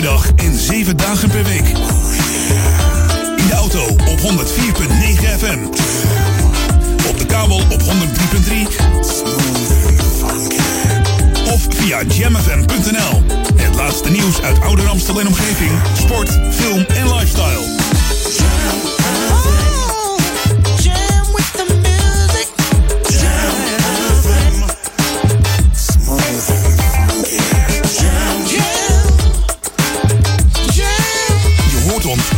per dag en 7 dagen per week. In de auto op 104.9 FM. Op de kabel op 103.3. Of via jamfm.nl. Het laatste nieuws uit Ouder Amstel en omgeving. Sport, film en lifestyle.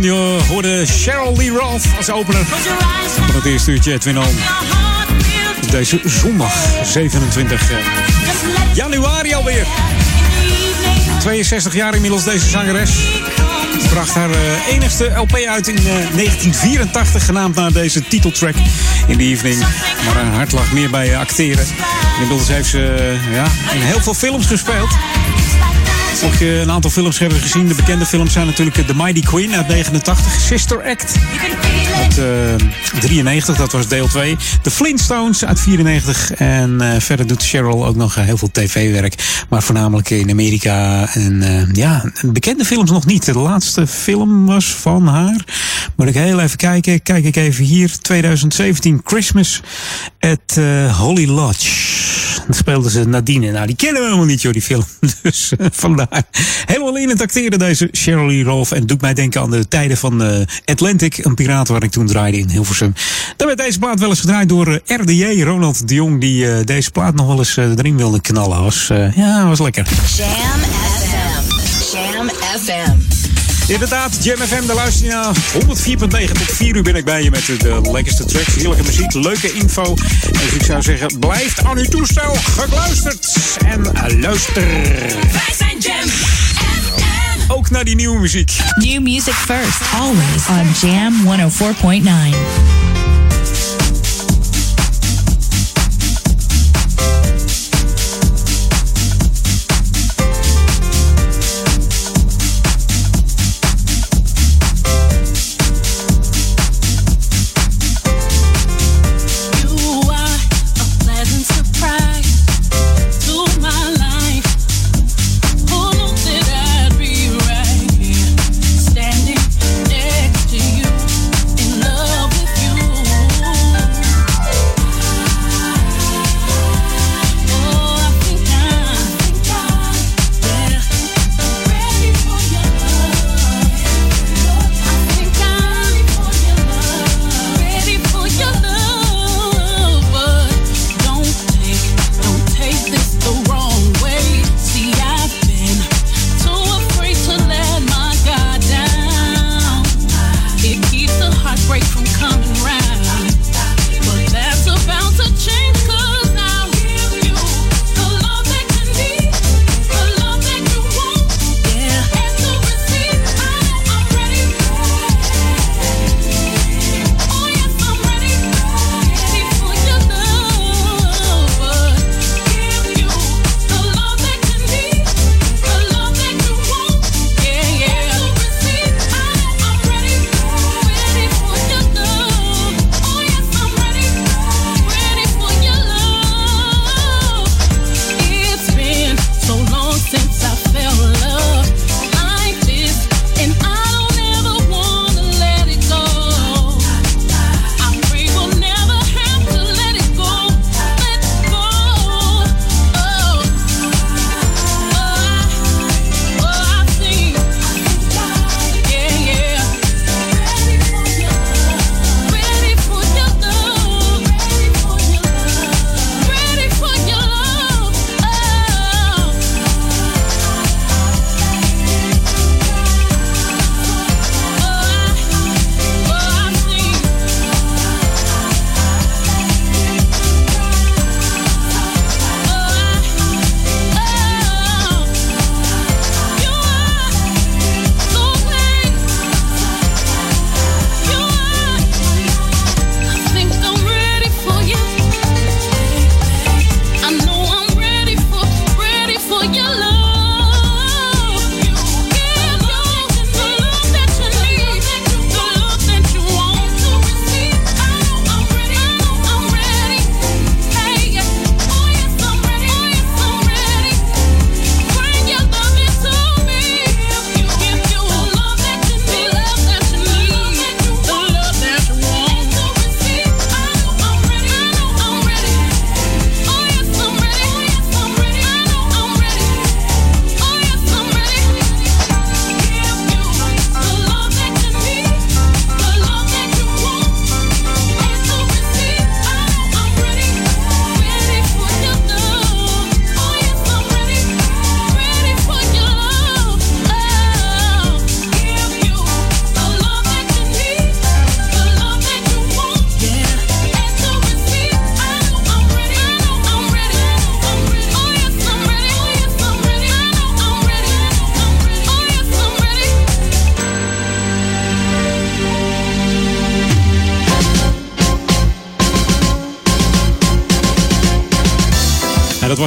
Je hoorde Cheryl Lee Roth als opener van het eerste uurtje deze zondag 27 januari alweer. 62 jaar inmiddels deze zangeres. Bracht haar uh, enigste LP uit in uh, 1984, genaamd naar deze titeltrack in the evening. Maar haar hart lag meer bij acteren. Inmiddels heeft ze ja, in heel veel films gespeeld. Mocht je een aantal films hebben gezien, de bekende films zijn natuurlijk The Mighty Queen uit 89, Sister Act uit uh, 93, dat was deel 2. The Flintstones uit 94 en uh, verder doet Cheryl ook nog heel veel tv-werk, maar voornamelijk in Amerika. En ja, bekende films nog niet. De laatste film was van haar. Moet ik heel even kijken. Kijk ik even hier, 2017 Christmas at Holly Lodge. Dan speelden ze Nadine. Nou, die kennen we helemaal niet, joh, die film. Dus uh, vandaar. Helemaal in het deze Cheryl Lee Rolf. En doet mij denken aan de tijden van uh, Atlantic. Een piraat waar ik toen draaide in Hilversum. Daar werd deze plaat wel eens gedraaid door uh, RDJ, Ronald de Jong. Die deze plaat nog wel eens erin wilde knallen. Was, ja, was lekker. Jam FM. Jam FM. Inderdaad, Jam FM, daar luister je naar 104.9 tot 4 uur ben ik bij je met de lekkerste tracks, heerlijke muziek, leuke info. Dus ik zou zeggen, blijf aan uw toestel gekluisterd en luister. Wij zijn Jam FM. Ook naar die nieuwe muziek. New music first, always on Jam 104.9.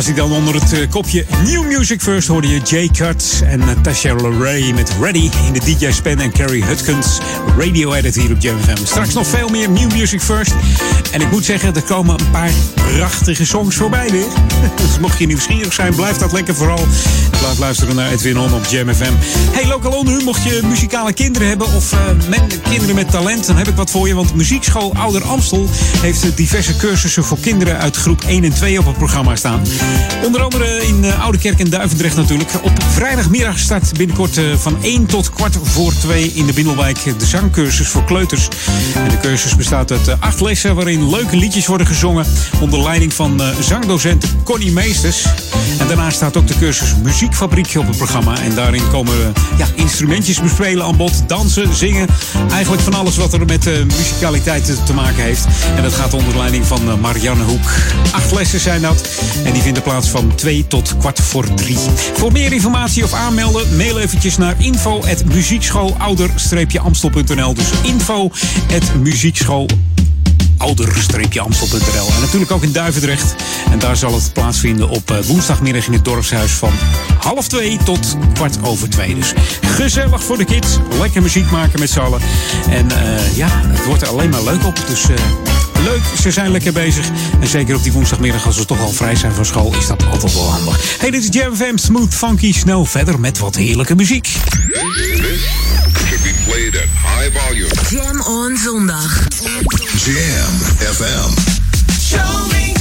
was hij dan onder het eh, kopje New Music First. Hoorde je Jay Cut en Natasha Leray met Ready in de DJ Span en Carrie Hutkins radio edit hier op Jam FM. Straks nog veel meer New Music First. En ik moet zeggen, er komen een paar prachtige songs voorbij weer. Dus mocht je nieuwsgierig zijn, blijf dat lekker vooral. Blijf luisteren naar Edwin On op Jam FM. Hey, Local On mocht je muzikale kinderen hebben of men, kinderen met talent, dan heb ik wat voor je. Want Muziekschool Ouder Amstel heeft diverse cursussen voor kinderen uit groep 1 en 2 op het programma staan. Onder andere in uh, Oude Kerk en Duivendrecht natuurlijk. Op vrijdagmiddag start binnenkort uh, van 1 tot kwart voor 2 in de Bindelwijk de zangcursus voor kleuters. En de cursus bestaat uit acht lessen waarin leuke liedjes worden gezongen onder leiding van zangdocent Connie Meesters. En daarnaast staat ook de cursus Muziekfabriek op het programma. En daarin komen ja, instrumentjes bespelen aan bod, dansen, zingen. Eigenlijk van alles wat er met muzikaliteit te maken heeft. En dat gaat onder leiding van Marianne Hoek. Acht lessen zijn dat. En die vinden plaats van 2 tot kwart voor 3. Voor meer informatie of aanmelden, mail eventjes naar info.muziekschool-ouder-amstel.nl. Dus info.muziekschool ouder-amstel.nl. En natuurlijk ook in Duivendrecht. En daar zal het plaatsvinden op uh, woensdagmiddag in het dorpshuis van half twee tot kwart over twee. Dus gezellig voor de kids. Lekker muziek maken met z'n allen. En uh, ja, het wordt er alleen maar leuk op. Dus uh, leuk, ze zijn lekker bezig. En zeker op die woensdagmiddag, als we toch al vrij zijn van school, is dat altijd wel handig. Hey, dit is Jam smooth, funky, snel verder met wat heerlijke muziek. Should be played at high volume. Jam on zondag. Jam FM. Show me.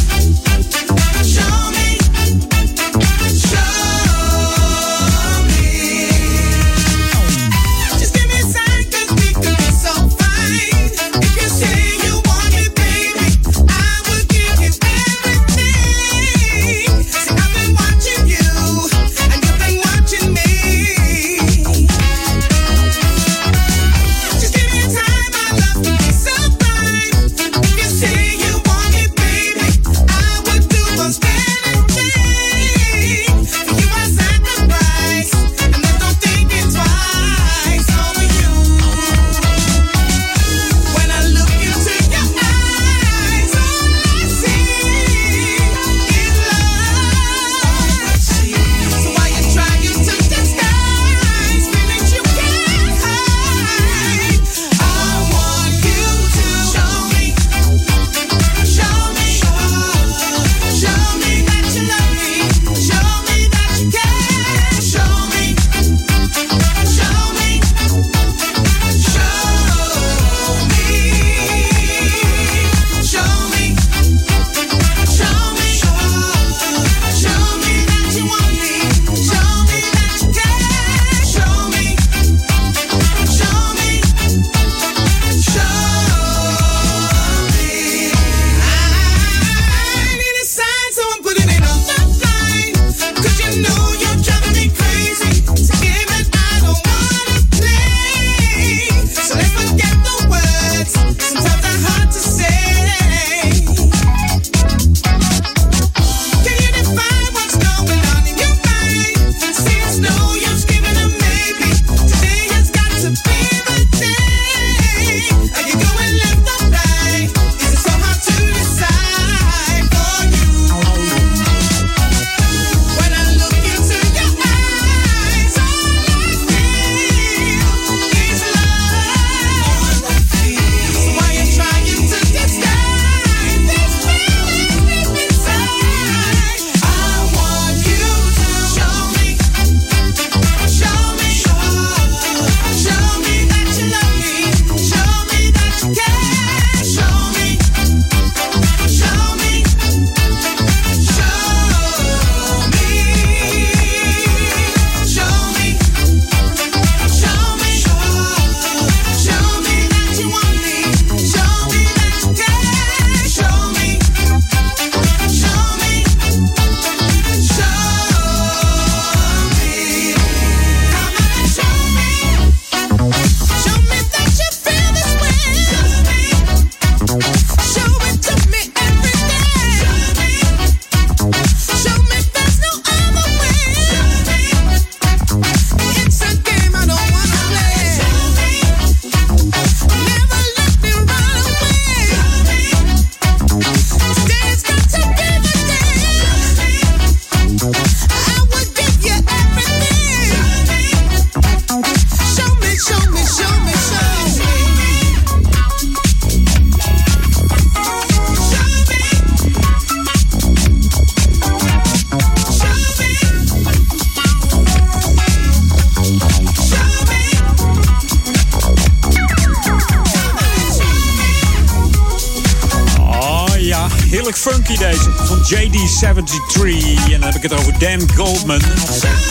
JD73. En dan heb ik het over Dan Goldman.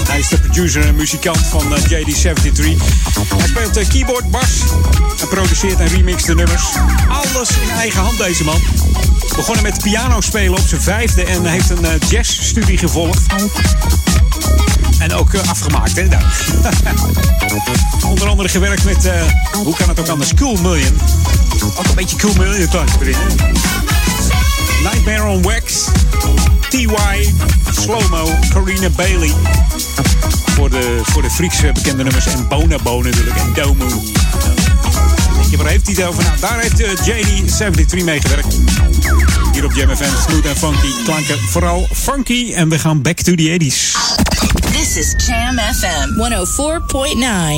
Hij is de producer en muzikant van eh, JD73. Hij speelt eh, keyboard, bas. En produceert en remixt de nummers. Alles in eigen hand deze man. Begonnen met piano spelen op zijn vijfde. En heeft een eh, jazzstudie gevolgd. En ook afgemaakt, hè? Onder andere gewerkt met, hoe kan het ook anders, Cool Million. Ook een beetje Cool Million thuis erin. Nightmare on Wax, T.Y., Slow-Mo, Carina Bailey. Voor de, voor de freaks eh, bekende nummers. En Bonobo natuurlijk, en Domu. Denk je, waar heeft hij het over? Nou, daar heeft eh, JD73 meegewerkt. Hier op Jam FM, smooth en funky. Klanken vooral funky. En we gaan back to the 80s. This is Jam FM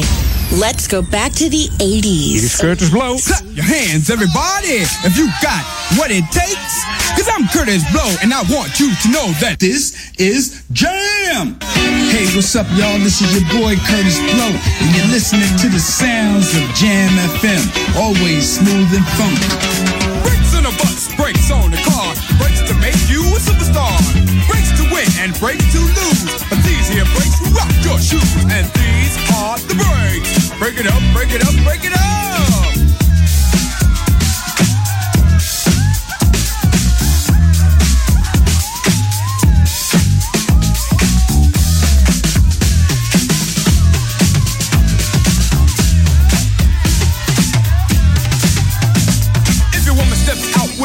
104.9. Let's go back to the Hier 80s. is Curtis Blow. Clap your hands, everybody, if you got what it takes. Cause I'm Curtis Blow, and I want you to know that This is Jam. Hey, what's up, y'all? This is your boy Curtis Blow, and you're listening to the sounds of Jam FM. Always smooth and funky. brakes on a bus, brakes on the car, brakes to make you a superstar, brakes to win and brakes to lose. But these here brakes rock your shoes, and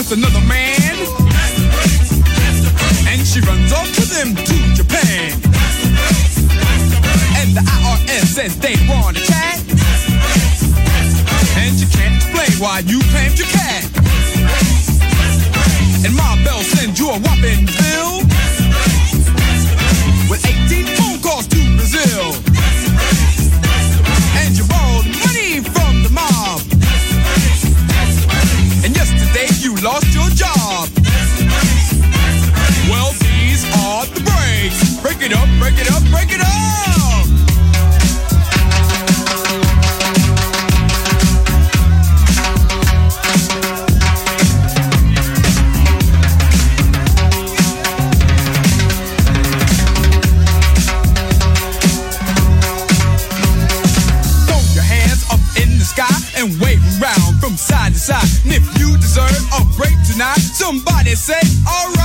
with another man, and she runs off with him to Japan, and the IRS says they want a chat, and you can't explain why you claimed your cat, and Ma Bell sends you a whopping bill with 18 phone calls to Brazil, you lost your job. Well, these are the breaks. Break it up, break it up, break it up. Somebody say, alright.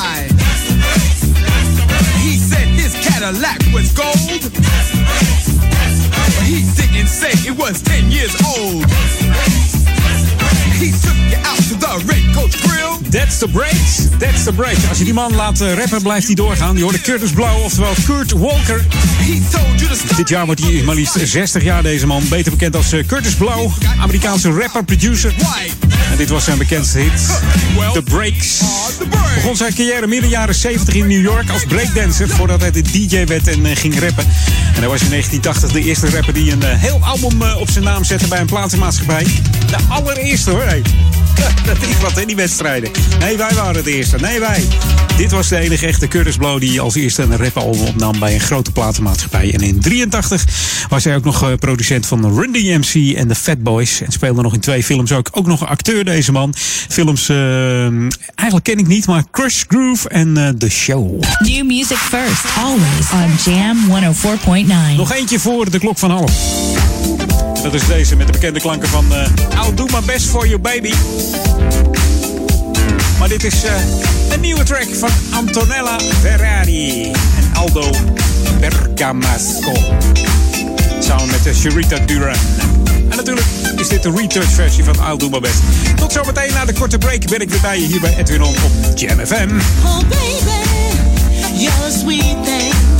In. He said his Cadillac was gold. But he didn't say it was 10 years old. He took you out Red Coach Grill. That's the breaks. That's the break. Als je die man laat eh, rappen, blijft hij doorgaan. Je hoort de Curtis Blow, oftewel Kurt Walker. Dit jaar wordt hij maar liefst 60 jaar, deze man. Beter bekend als eh, Curtis Blow. Amerikaanse rapper, producer. En dit was zijn bekendste hit. The Breaks. Begon zijn carrière midden jaren 70 in New York als breakdancer. Voordat hij de DJ werd en eh, ging rappen. En hij was in 1980 de eerste rapper die een heel album op zijn naam zette bij een platenmaatschappij. De allereerste hoor. Hey. Dat is wat in die wedstrijden. Nee, wij waren het eerste. Nee, wij. Dit was de enige echte Curtis Blow die als eerste een rapalbum opnam bij een grote platenmaatschappij. En in 83 was hij ook nog eh, producent van Run DMC en The Fat Boys. En speelde nog in twee films ook. Ook nog een acteur deze man. Films, eh, eigenlijk ken ik niet, maar Crush Groove en eh, The Show. New music first, always on Jam 104.9. Nog eentje voor de klok van half. Dat is deze met de bekende klanken van eh, I'll Do My Best For You Baby. Maar dit is eh, een nieuwe track van Antonella Ferrari en Aldo Bergamasco. Samen met eh, Sharita Duran. En natuurlijk is dit de retouch versie van I'll Do My Best. Tot zometeen na de korte break ben ik weer bij je hier bij Edwin On op Jam FM. Oh baby, you're sweet thing.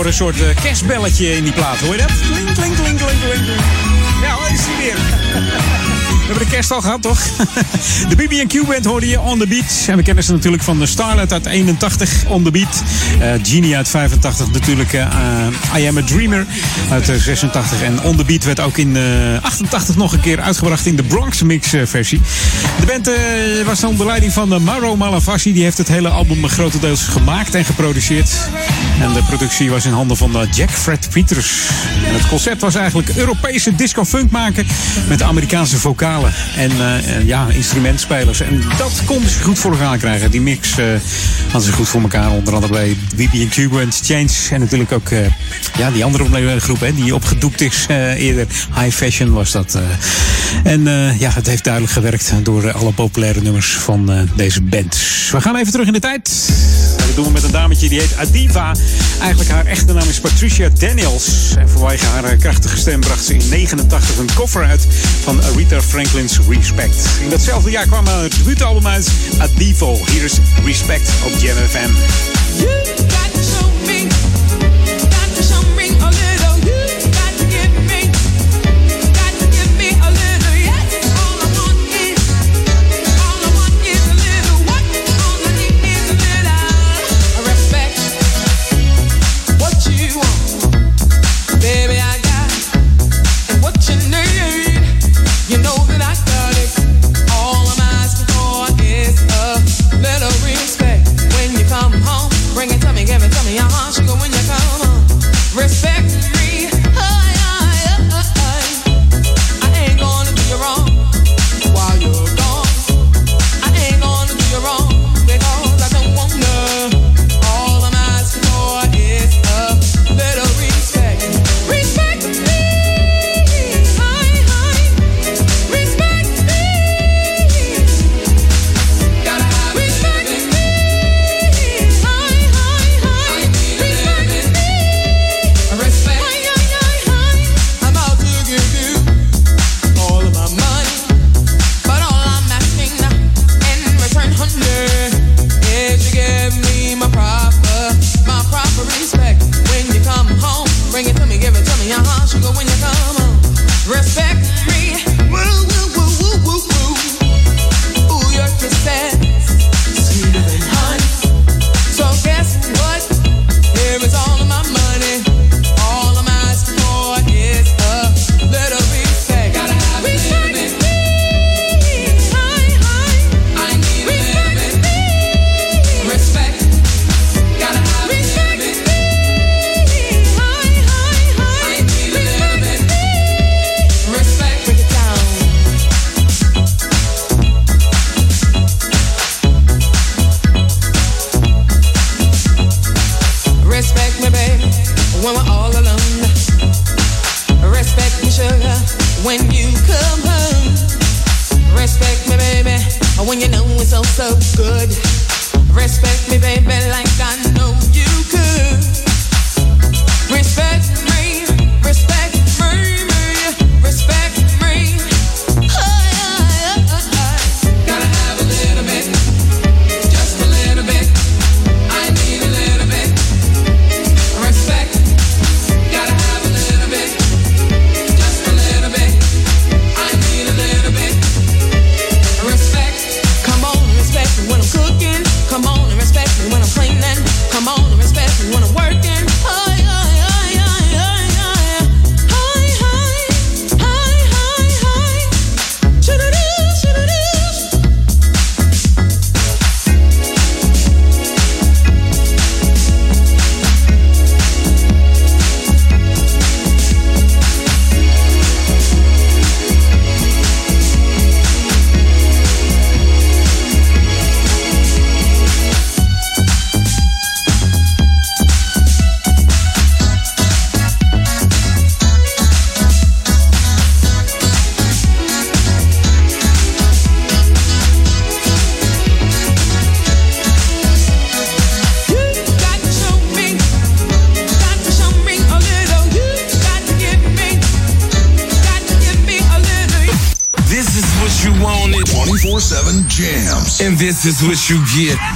Hoor een soort eh, kerstbelletje in die plaat. Hoor je dat? Klink, klink, klink, klink, klink. Ja, is hij weer. Hebben de kerst al gehad, toch? De BB&Q Band hoorde je On The Beat. En we kennen ze natuurlijk van de Starlet uit 81, On The Beat. Eh, Genie uit 85 natuurlijk. eh, I Am A Dreamer uit eh, 86. En On The Beat werd ook in eh, 88 nog een keer uitgebracht in de Bronx Mix eh, versie. De band eh, was onder leiding van eh, Mauro Malavasi. Die heeft het hele album grotendeels gemaakt en geproduceerd. En de productie was in handen van eh, Jack Fred Peters. Het concept was eigenlijk Europese disco-funk maken met Amerikaanse vocalen en eh, en ja, instrumentspelers. En dat konden ze goed voor elkaar krijgen. Die mix eh, hadden ze goed voor elkaar. Onder andere bij BB&Q en Change. En natuurlijk ook eh, ja, die andere groep hè, die opgedoekt is eerder. High Fashion was dat. En ja, het heeft duidelijk gewerkt door alle populaire nummers van deze band. We gaan even terug in de tijd. Doen met een dametje die heet Adiva. Eigenlijk haar echte naam is Patricia Daniels. En vanwege haar eh, krachtige stem bracht ze in 89 een cover uit van Aretha Franklin's Respect. In datzelfde jaar kwam haar debuutalbum uit Adivo. Hier is Respect op Jam FM. This is what you get.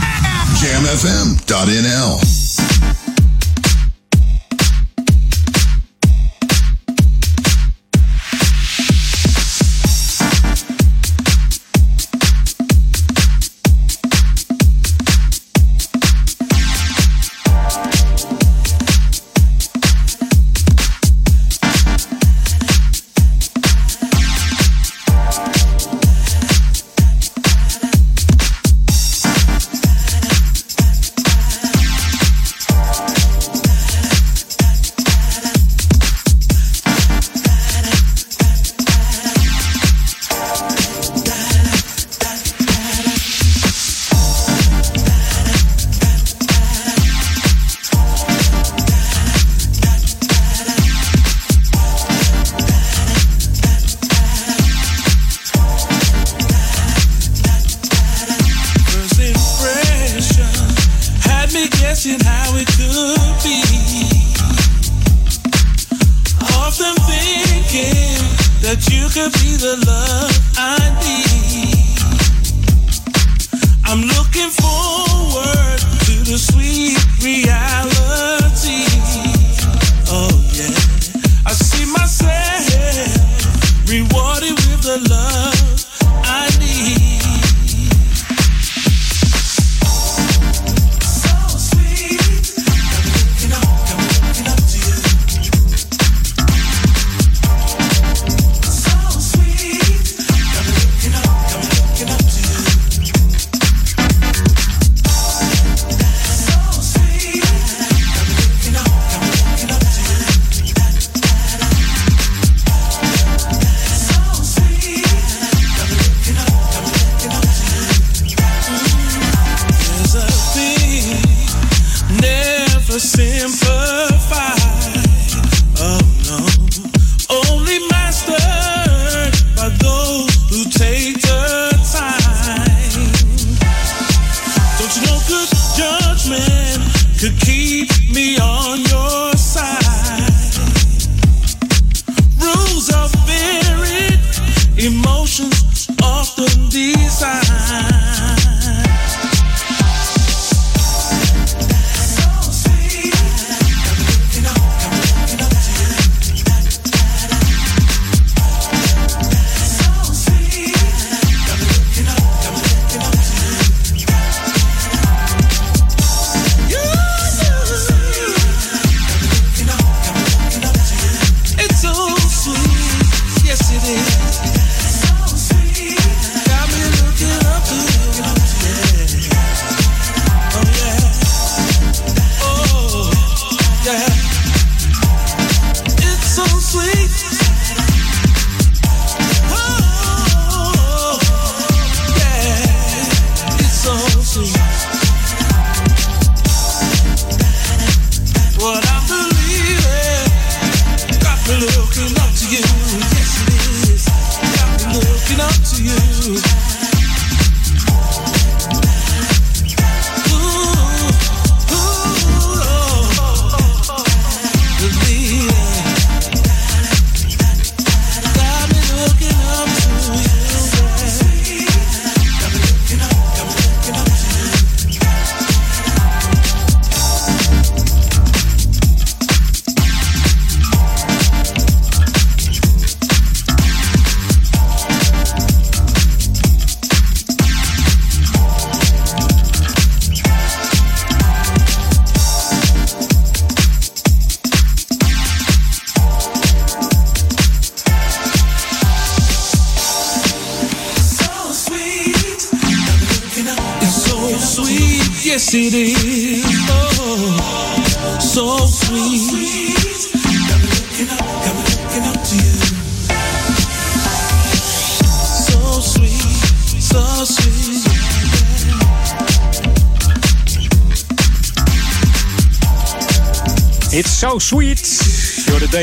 Emotions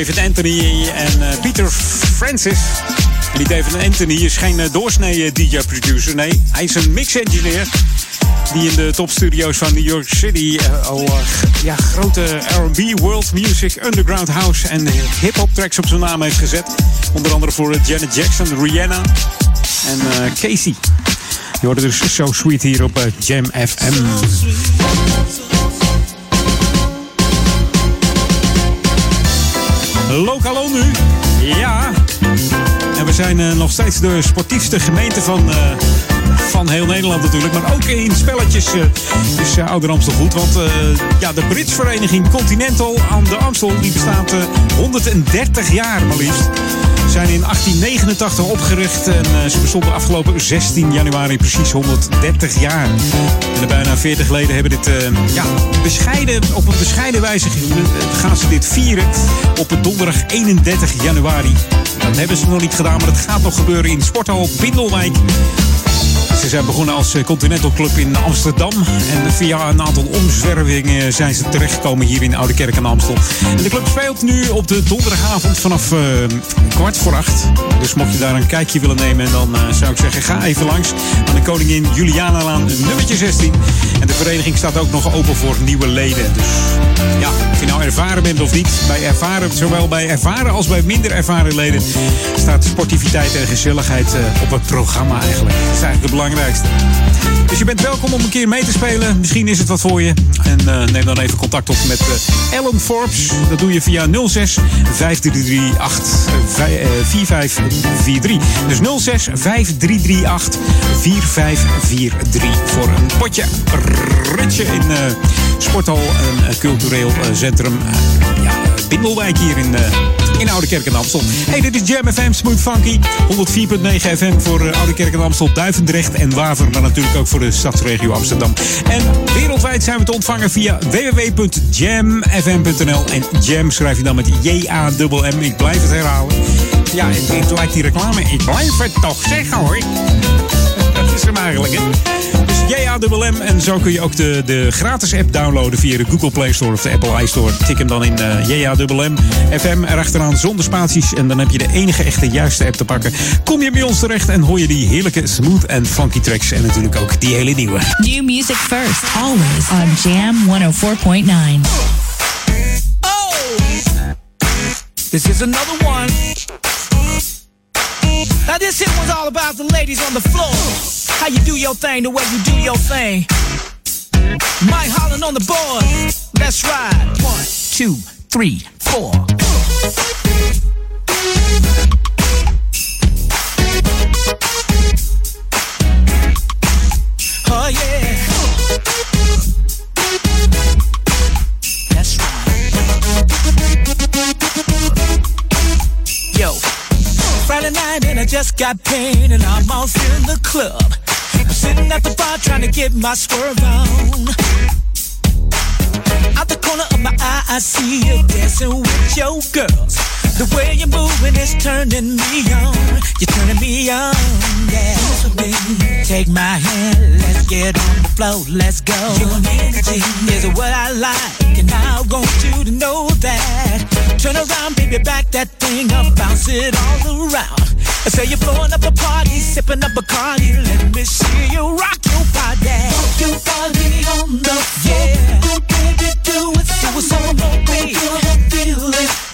David Anthony en eh, Peter Francis. En die David Anthony is geen eh, doorsnee DJ-producer. Nee, hij is een mix-engineer. Die in de topstudio's van New York City eh, al eh, ja, grote RB, world music, underground house en hip-hop tracks op zijn naam heeft gezet. Onder andere voor eh, Janet Jackson, Rihanna en eh, Casey. Je hoorde dus So Sweet hier op eh, Jam FM. Ja. En we zijn eh, nog steeds de sportiefste gemeente van, eh, van heel Nederland natuurlijk. Maar ook in spelletjes eh, is uh, Ouder Amstel goed. Want ja, de Britsvereniging Continental aan de Amstel... die bestaat eh, 130 jaar maar liefst. Zijn in 1889 opgericht en eh, ze bestonden afgelopen 16 januari precies 130 jaar. En de bijna 40 leden hebben dit eh, ja, bescheiden, op een bescheiden wijze ge- gaan ze dit vieren op donderdag 31 januari. Dat hebben ze nog niet gedaan, maar dat gaat nog gebeuren in Sporthal Bindelwijk. Ze zijn begonnen als eh, Continental Club in Amsterdam. En via een aantal omzwervingen zijn ze terechtgekomen hier in Oude Kerk en Amstel. De club speelt nu op de donderdagavond vanaf eh, kwart voor acht. Dus mocht je daar een kijkje willen nemen, dan eh, zou ik zeggen, ga even langs aan de Koningin Julianalaan nummertje 16. En de vereniging staat ook nog open voor nieuwe leden. Dus ja, je nou ervaren bent of niet, bij ervaren, zowel bij ervaren als bij minder ervaren leden, staat sportiviteit en gezelligheid eh, op het programma eigenlijk. Dat is eigenlijk het belangrijkste. Dus je bent welkom om een keer mee te spelen. Misschien is het wat voor je. En eh, neem dan even contact op met eh, Ellen Forbes. Dat doe je via 06 5338 4543. Dus 06 5338 4543 voor een potje ritje in eh, Sporthal, een cultureel centrum. ja, Bindelwijk hier in, eh, in Oude Kerk en Amstel. Hey, dit is Jam FM Smooth Funky. 104.9 FM voor eh, Oude Kerk en Amstel, Duivendrecht en Waver. Maar natuurlijk ook voor de stadsregio Amsterdam. En wereldwijd zijn we te ontvangen via www.jamfm.nl. En Jam schrijf je dan met J-A-M-M. Ik blijf het herhalen. Ja, het, het lijkt die reclame. Ik blijf het toch zeggen hoor. Is hem eigenlijk, hè? Dus JAMM. En zo kun je ook de, de gratis app downloaden via de Google Play Store of de Apple iStore. Tik hem dan in uh, JAMM FM erachteraan zonder spaties. En dan heb je de enige echte juiste app te pakken. Kom je bij ons terecht en hoor je die heerlijke smooth en funky tracks. En natuurlijk ook die hele nieuwe. New music first, always on Jam 104.9. This is another one. Now this hit one's all about the ladies on the floor. How you do your thing, the way you do your thing. Mike Holland on the board. Let's ride. One, two, three, four. Oh yeah. That's right. Yo, Friday night and I just got paid and I'm off in the club. Sitting at the bar trying to get my swerve on. Out the corner of my eye, I see you dancing with your girls. The way you're moving is turning me on. You're turning me on, yeah. With me. Take my hand, let's get on the floor, let's go. Your energy is what I like, and I want you to know that. Turn around, baby, back that thing up, bounce it all around. I say you're blowing up a party, sipping up a party. Let me see you rock your body. Rock your body on the floor. Yeah. Baby, do it. Do it so low, baby. Feel it, your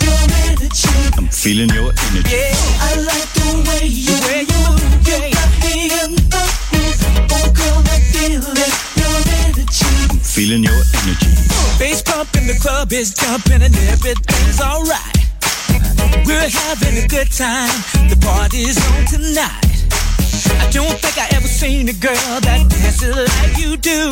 energy. I'm feeling your energy. Yeah, I like the way you, the way you move. You got me in the mood. Oh, girl, I feel it, your energy. I'm feeling your energy. Bass pump in the club is jumping and everything's alright. We're having a good time. The party's on tonight. I don't think I ever seen a girl that dances like you do.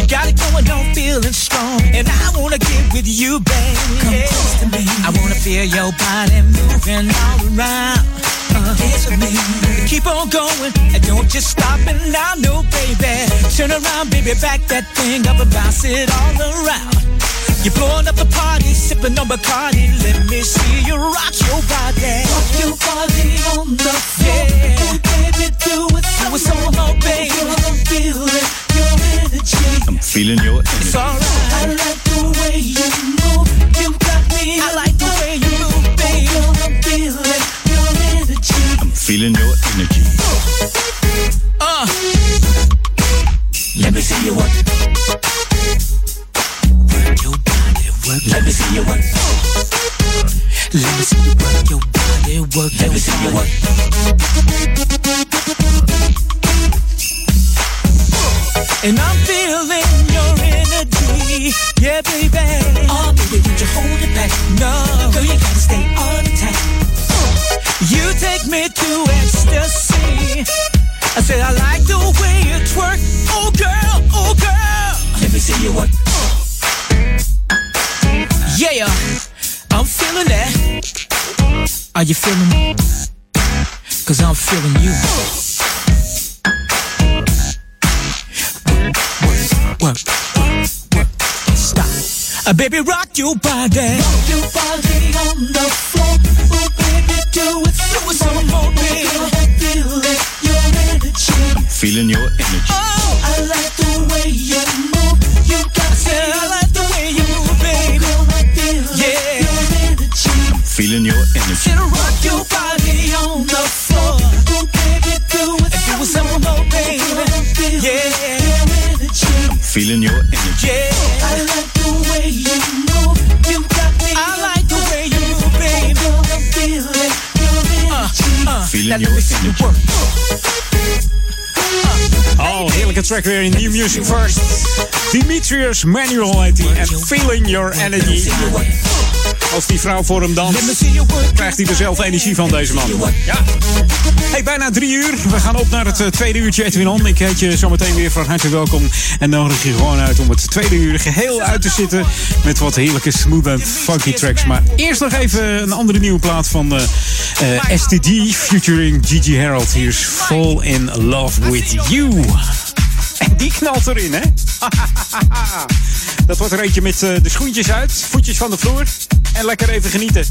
You got it going on, feeling strong, and I wanna get with you, baby. Come close to me. I wanna feel your body moving all around. Uh, dance with me. Keep on going, and don't just stop it now, no, baby. Turn around, baby, back that thing up and bounce it all around. You're blowing up the party, sipping on Bacardi. Let me see you rock your body. Rock your body on the floor. Yeah. baby, do it. Do it so low, baby. I'm feeling your energy. I'm feeling your energy. It's alright. I like the way you move. You got me. I like the way you move, baby. I'm feeling your energy. I'm feeling your energy. Uh. Let me see you work. Work your body, work. Let me see you work. Let me see you work your body, work. Let me see you work. And I'm feeling your energy, yeah, baby. Oh, baby, would you hold it back? No, girl, you gotta stay on tight. You take me to ecstasy. I said I like the way you twerk. Oh girl, oh girl. Let me see you work. Yeah, I'm feeling that. Are you feeling me? Cause I'm feeling you. Work, work, work, work. Stop. Uh, baby, rock your body. Rock your body on the floor. Oh, baby, do it. Do it some more, baby. Feel it, your energy. Feeling your energy. Oh, I like the way you move. You got I said I like the way you move, baby. Girl, I feel yeah. your energy. Feeling your energy. Should rock your body Feeling your energy. Yeah. I like the way you move. You got me. I like the way you move, baby. Girl, I feel it. Your energy. Uh, uh, Feeling your energy. Oh, heerlijke track weer in New Music First. Demetrius Manual heet Feeling Your Energy. Als die vrouw voor hem danst, krijgt hij zelf energie van, deze man. Ja. Hey, bijna drie uur. We gaan op naar het eh, tweede uurtje Edwin. Ik heet je zometeen weer van harte welkom. En nodig je gewoon uit om het tweede uur geheel uit te zitten. Met wat heerlijke smooth en funky tracks. Maar eerst nog even een andere nieuwe plaat van eh, eh, STD. Featuring Gigi Harold. Hier is Fall in Love With You. En die knalt erin, hè? Dat wordt er eentje met eh, de schoentjes uit, voetjes van de vloer. En lekker even genieten.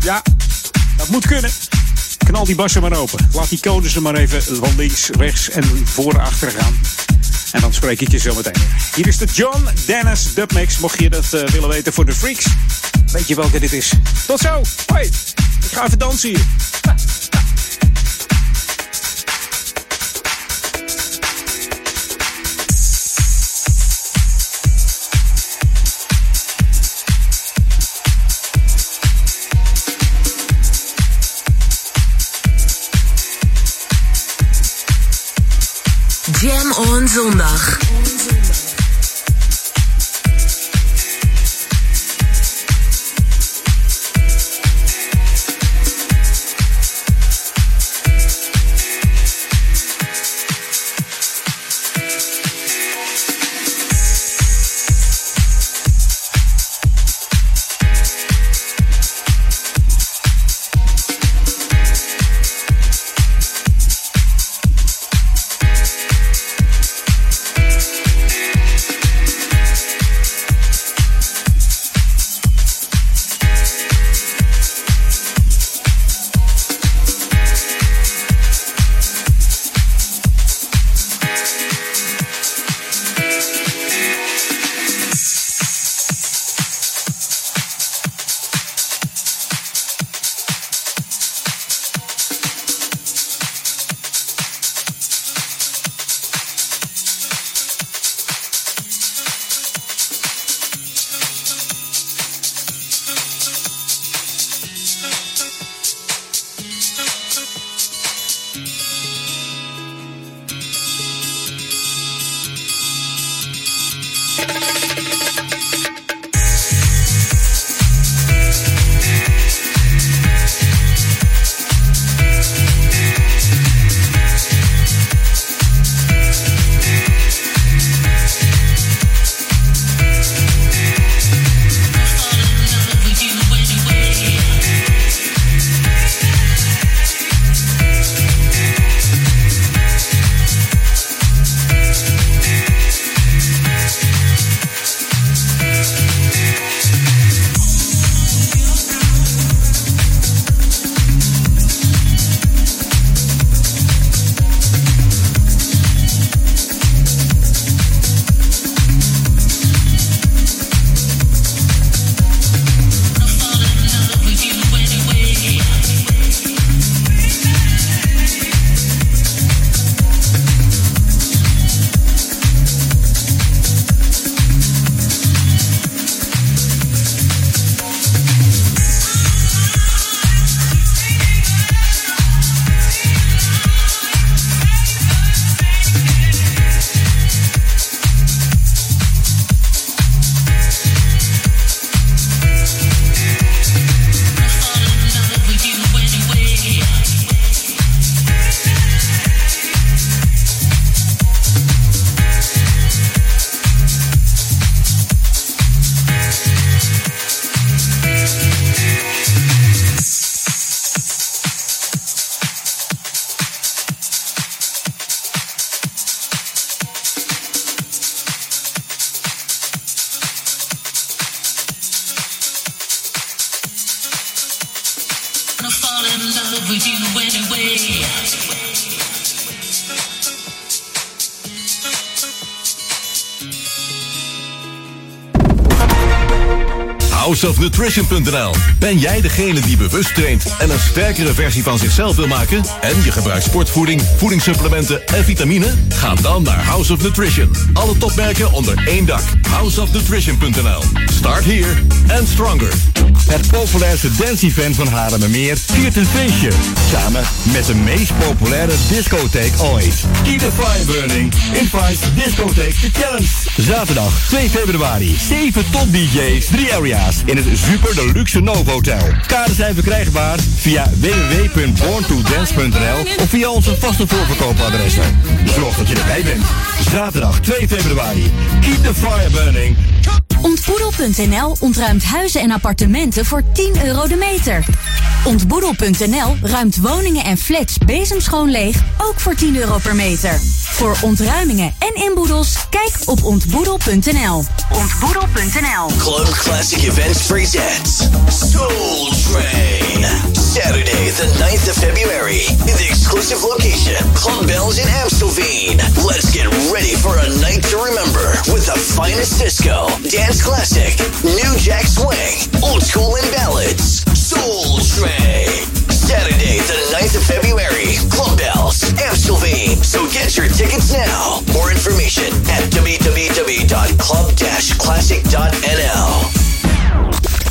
Ja, dat moet kunnen. Knal die bassen maar open. Laat die codes er maar even van links, rechts en voor achter gaan. En dan spreek ik je zo meteen. Hier is de John Dennis Dubmix. Mocht je dat eh, willen weten voor de freaks. Weet je welke dit is. Tot zo. Hoi. Ik ga even dansen hier. Jam on zondag. houseofnutrition.nl. Ben jij degene die bewust traint en een sterkere versie van zichzelf wil maken? En je gebruikt sportvoeding, voedingssupplementen en vitamine? Ga dan naar House of Nutrition. Alle topmerken onder één dak. houseofnutrition.nl. Start here and stronger. Het populairste dance-event van Haarlemmermeer viert een feestje. Samen met de meest populaire discotheek ooit. Keep the fire burning in Vice Discotheek The Challenge. Zaterdag 2 februari. 7 top DJ's, 3 area's in het Super Deluxe Novo Hotel. Kaarten zijn verkrijgbaar via www.borntodance.nl of via onze vaste voorverkoopadressen. Zorg dat je erbij bent. Zaterdag 2 februari. Keep the fire burning. Ontboedel.nl ontruimt huizen en appartementen voor 10 euro de meter. Ontboedel.nl ruimt woningen en flats bezemschoon leeg, ook voor 10 euro per meter. Voor ontruimingen en inboedels, kijk op ontboedel.nl. Ontboedel.nl Club Classic Events presents Soul Train. Saturday, the 9th of February, in the exclusive location, Club Bells in Amstelveen. Let's get ready for a night to remember with the finest disco, dance classic, new jack swing, old school and ballads. Soul Train. Saturday, the 9th of February, Club Bells, Amstelveen. So get your tickets now. More information at www.club-classic.nl.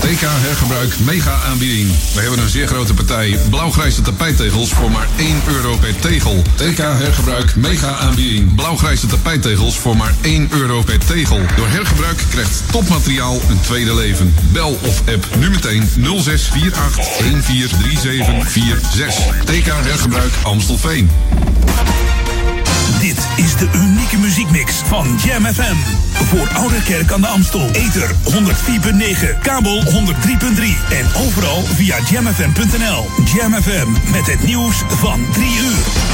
TK Hergebruik mega aanbieding. We hebben een zeer grote partij blauwgrijze tapijttegels voor maar 1 euro per tegel. TK Hergebruik mega aanbieding. Blauwgrijze tapijttegels voor maar 1 euro per tegel. Door hergebruik krijgt topmateriaal een tweede leven. Bel of app nu meteen 0648 143746. TK Hergebruik Amstelveen. Dit de unieke muziekmix van Jam FM. Voor Oude Kerk aan de Amstel. Ether 104.9, kabel 103.3 en overal via jamfm.nl. Jam FM met het nieuws van 3 uur.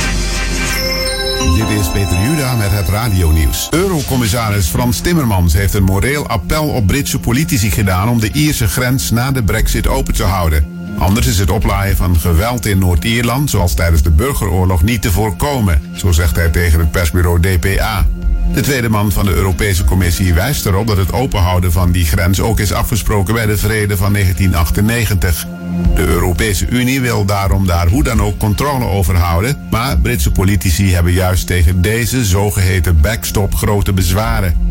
Dit is Peter Juda met het radionieuws. Eurocommissaris Frans Timmermans heeft een moreel appel op Britse politici gedaan om de Ierse grens na de brexit open te houden. Anders is het oplaaien van geweld in Noord-Ierland, zoals tijdens de burgeroorlog, niet te voorkomen, zo zegt hij tegen het persbureau DPA. De tweede man van de Europese Commissie wijst erop dat het openhouden van die grens ook is afgesproken bij de vrede van 1998. De Europese Unie wil daarom daar hoe dan ook controle over houden, maar Britse politici hebben juist tegen deze zogeheten backstop grote bezwaren.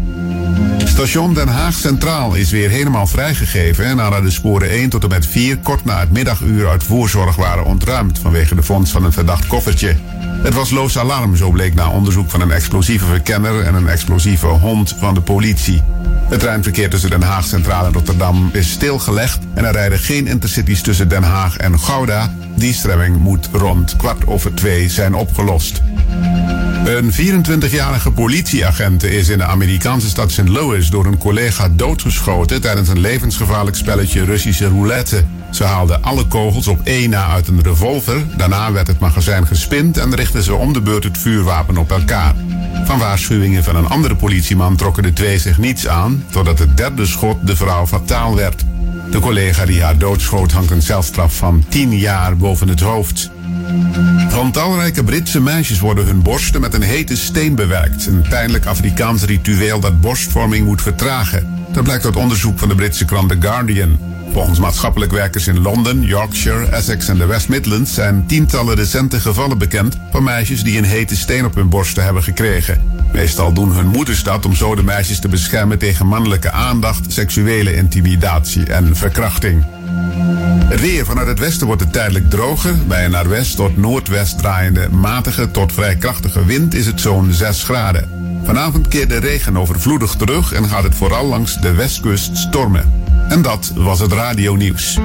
Station Den Haag Centraal is weer helemaal vrijgegeven nadat de sporen 1 tot en met 4 kort na het middaguur uit voorzorg waren ontruimd vanwege de vondst van een verdacht koffertje. Het was loos alarm, zo bleek na onderzoek van een explosieve verkenner en een explosieve hond van de politie. Het treinverkeer tussen Den Haag Centraal en Rotterdam is stilgelegd en er rijden geen intercities tussen Den Haag en Gouda. Die stremming moet rond kwart over twee zijn opgelost. Een 24-jarige politieagent is in de Amerikaanse stad St. Louis door een collega doodgeschoten tijdens een levensgevaarlijk spelletje Russische roulette. Ze haalden alle kogels op één na uit een revolver. Daarna werd het magazijn gespind en richtten ze om de beurt het vuurwapen op elkaar. Van waarschuwingen van een andere politieman trokken de twee zich niets aan, totdat het derde schot de vrouw fataal werd. De collega die haar doodschoot hangt een celstraf van 10 jaar boven het hoofd. Van talrijke Britse meisjes worden hun borsten met een hete steen bewerkt. Een pijnlijk Afrikaans ritueel dat borstvorming moet vertragen. Dat blijkt uit onderzoek van de Britse krant The Guardian. Volgens maatschappelijk werkers in Londen, Yorkshire, Essex en de West Midlands zijn tientallen recente gevallen bekend van meisjes die een hete steen op hun borsten hebben gekregen. Meestal doen hun moeders dat om zo de meisjes te beschermen tegen mannelijke aandacht, seksuele intimidatie en verkrachting. Het weer vanuit het westen wordt het tijdelijk droger. Bij een naar west tot noordwest draaiende matige tot vrij krachtige wind is het zo'n 6 graden. Vanavond keert de regen overvloedig terug en gaat het vooral langs de westkust stormen. En dat was het radionieuws.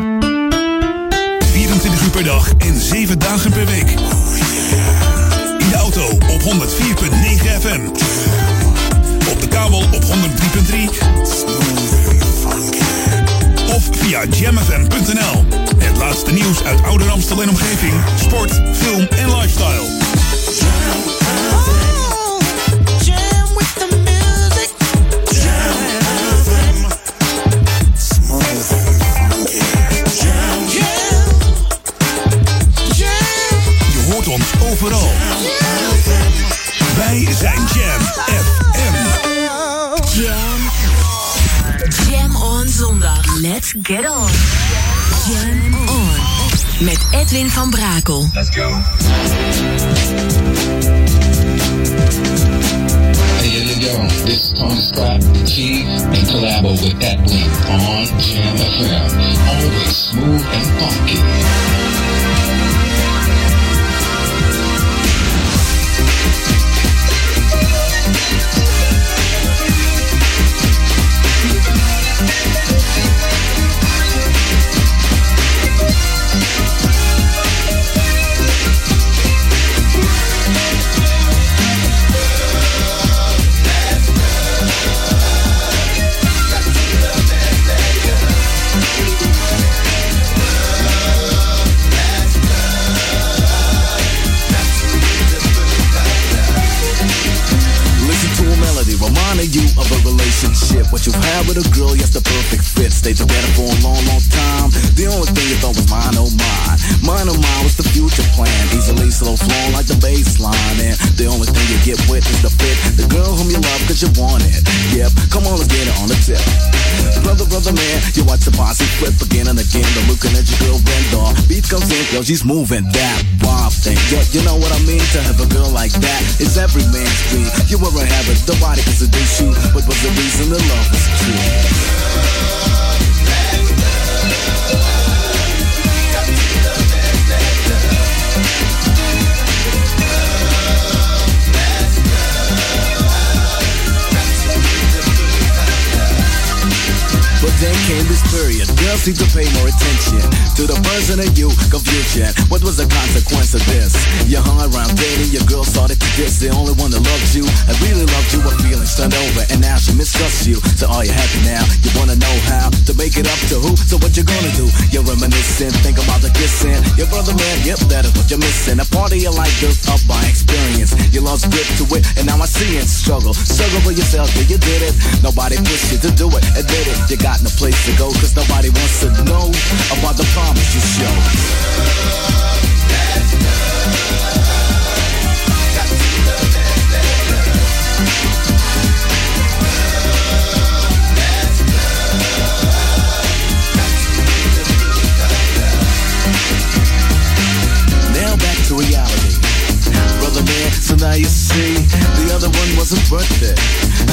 24 uur per dag en 7 dagen per week. In de auto op 104.9 FM. Op de kabel op 103.3. Of via jamfm.nl. Het laatste nieuws uit Ouder Amstel en omgeving. Sport, film en lifestyle. Overal. Wij zijn Jam FM. Jam. Jam on zondag. Let's get on. Jam on. Met Edwin van Brakel. Let's go. Hey, here you go. This is Tony Scott, the Chief, and collabo with Edwin on Jam FM. Always smooth and funky. Stay together for a long, long time. The only thing you thought was mine, oh mine. Mine, oh mine was the future plan. Easily slow flowing like the bass line. And the only thing you get with is the fit. The girl whom you love cause you want it. Yep, come on, let's get it on the tip. Brother, brother, man, you watch the posse flip again and again. The looking at your girl Vendor. Beat comes in, yo, she's moving that wild thing. Yo, you know what I mean? To have a girl like that is every man's dream. You were a habit, nobody can seduce you. But was the reason the love was true? day. But came this period. Girls need to pay more attention to the person of you, confusion. What was the consequence of this? You hung around dating, your girl started to diss. The only one that loved you, I really loved you, her feelings turned over, and now she mistrusts you. So are you happy now? You wanna know how to make it up to who? So what you gonna do? You're reminiscing, think about the kissing. Your brother man, yep, that is what you're missing. A party you like built up by experience. You lost grip to it, and now I see it. Struggle, struggle for yourself, yeah, you did it. Nobody pushed you to do it, admit it. You got no place to go, cause nobody wants to know about the promise you show. Now back to reality. Brother man, so now you see, the other one wasn't worth it.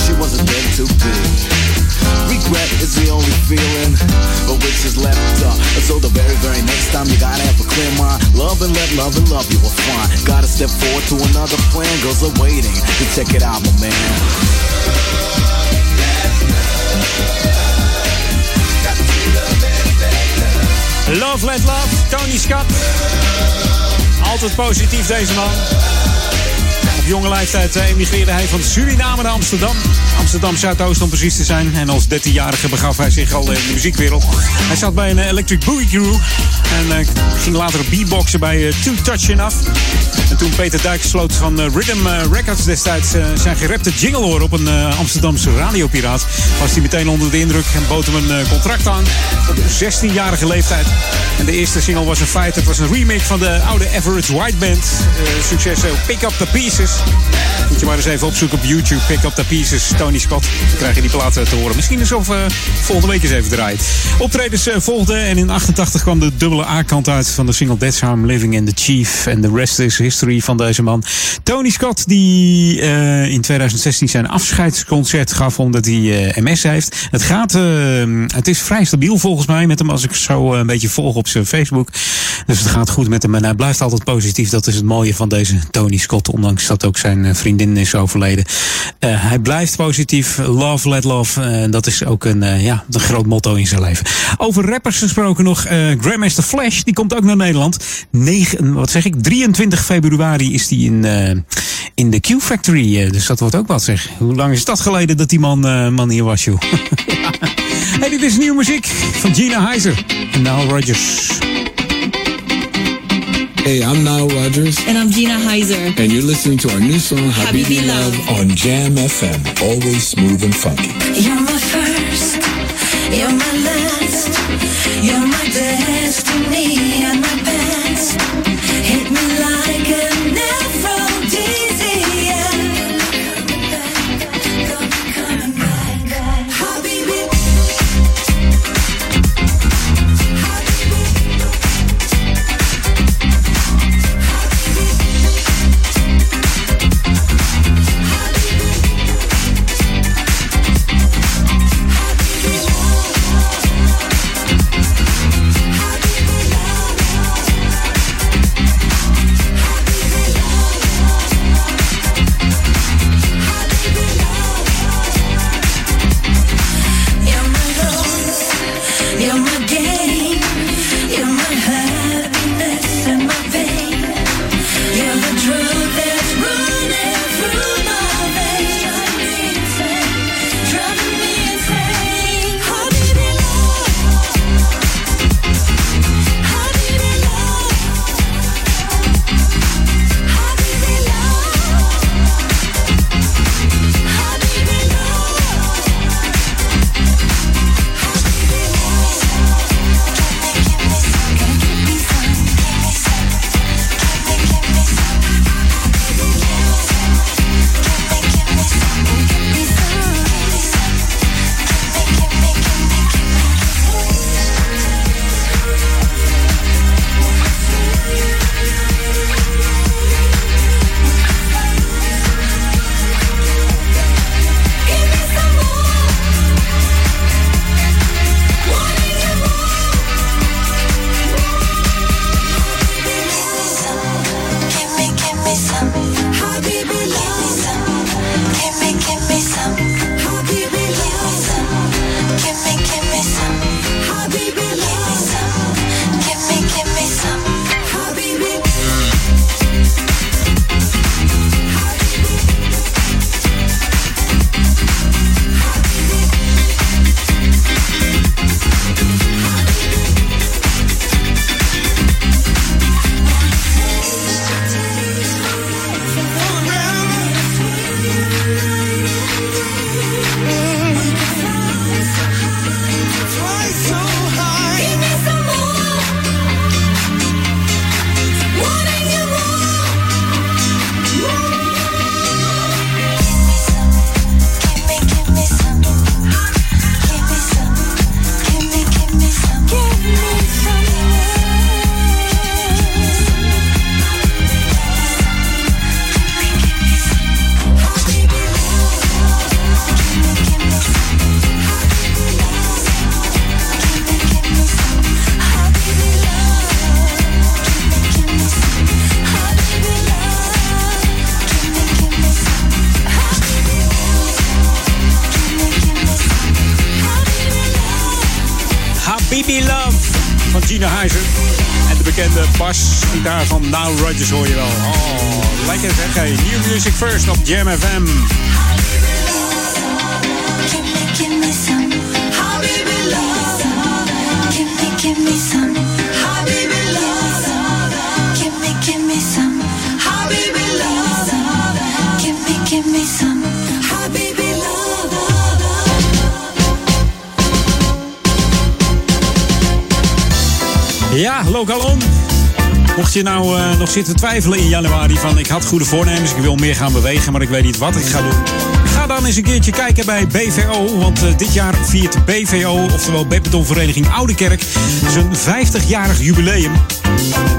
She wasn't meant to be. Regret is the only feeling, but which is left up. So the very, very next time you gotta have a clear mind. Love and let love and love you will find. Gotta step forward to another plan. Girls are waiting to check it out, my man. Love, let love. Tony Scott. Altijd positief deze man. Op jonge leeftijd eh, emigreerde hij van Suriname naar Amsterdam. Amsterdam Zuidoost om precies te zijn. En als 13-jarige begaf hij zich al in de muziekwereld. Hij zat bij een Electric Boogie Crew. En eh, ging later beatboxen bij eh, Two Touch Enough. En toen Peter Dijk sloot van eh, Rhythm Records destijds zijn gerepte jingle hoor op een Amsterdamse radiopiraat. Was hij meteen onder de indruk en bood hem een contract aan. Op 16-jarige leeftijd. En de eerste single was een feit. Het was een remake van de oude Average White Band. Succes Pick Up The Pieces. Moet je maar eens even opzoeken op YouTube. Pick Up The Pieces, Scott. Dan krijg je die platen te horen. Misschien eens of eh, volgende week eens even draaien. Optredens eh, volgden en in 88 kwam de dubbele A-kant uit van de single That's How Living in the Chief. En de rest is history van deze man. Tony Scott die eh, in 2016 zijn afscheidsconcert gaf omdat hij MS heeft. Het gaat, het is vrij stabiel volgens mij met hem als ik zo een beetje volg op zijn Facebook. Dus het gaat goed met hem en hij blijft altijd positief. Dat is het mooie van deze Tony Scott, ondanks dat ook zijn vriendin is overleden. Hij blijft positief. Love, let love. Eh, dat is ook een, eh, ja, een groot motto in zijn leven. Over rappers gesproken nog. eh Grandmaster Flash, die komt ook naar Nederland. 9, wat zeg ik? 23 februari is die in, in de Q Factory. dus dat wordt ook wat zeg. Hoe lang is dat geleden dat die man, man hier was, joh? hey, dit is nieuwe muziek van Gina Heiser en Nile Rodgers. Hey, I'm Nile Rodgers. And I'm Gina Heiser. And you're listening to our new song, Habibi, Habibi Love, Love. on Jam FM. Always smooth and funky. You're my first, you're my last, hoor je wel. Oh, lekker zeg. Hey, New Music First op Jam FM. Mocht je nou eh, nog zitten twijfelen in januari van ik had goede voornemens, ik wil meer gaan bewegen, maar ik weet niet wat ik ga doen. Ga dan eens een keertje kijken bij BVO, want eh, dit jaar viert BVO, oftewel Badmintonvereniging Oude Kerk, zijn 50-jarig jubileum.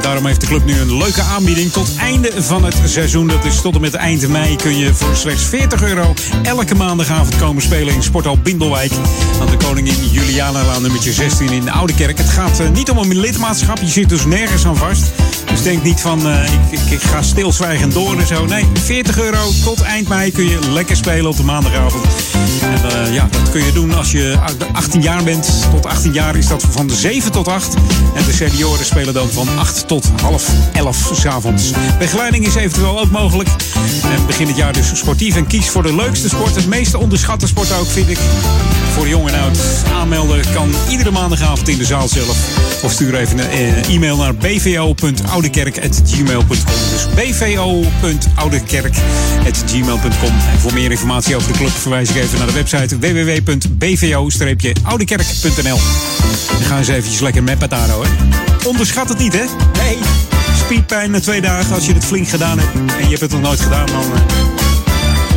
Daarom heeft de club nu een leuke aanbieding tot einde van het seizoen. Dat is tot en met eind mei kun je voor slechts 40 euro elke maandagavond komen spelen in Sporthal Bindelwijk. Aan de Koningin Julianalaan nummertje 16 in de Oude Kerk. Het gaat eh, niet om een lidmaatschap, je zit dus nergens aan vast. Dus denk niet van eh, ik, ik, ga stilzwijgend door en zo. Nee, 40 euro tot eind mei kun je lekker spelen op de maandagavond. En eh, ja, dat kun je doen als je 18 jaar bent. Tot 18 jaar is dat van de 7 tot 8. En de senioren spelen dan van 8 tot half 11 s'avonds. Begeleiding is eventueel ook mogelijk. En begin het jaar dus sportief en kies voor de leukste sport. Het meeste onderschatte sport ook, vind ik. Voor jong en oud. Aanmelden kan iedere maandagavond in de zaal zelf. Of stuur even een eh, e-mail naar bvo.oudekerk.gmail.com. Dus bvo.oudekerk.gmail.com. En voor meer informatie over de club verwijs ik even naar de website www.bvo-oudekerk.nl. Dan gaan eens eventjes lekker meppen daar hoor. Onderschat het niet hè? Nee. Speedpijn na twee dagen als je het flink gedaan hebt. En je hebt het nog nooit gedaan dan...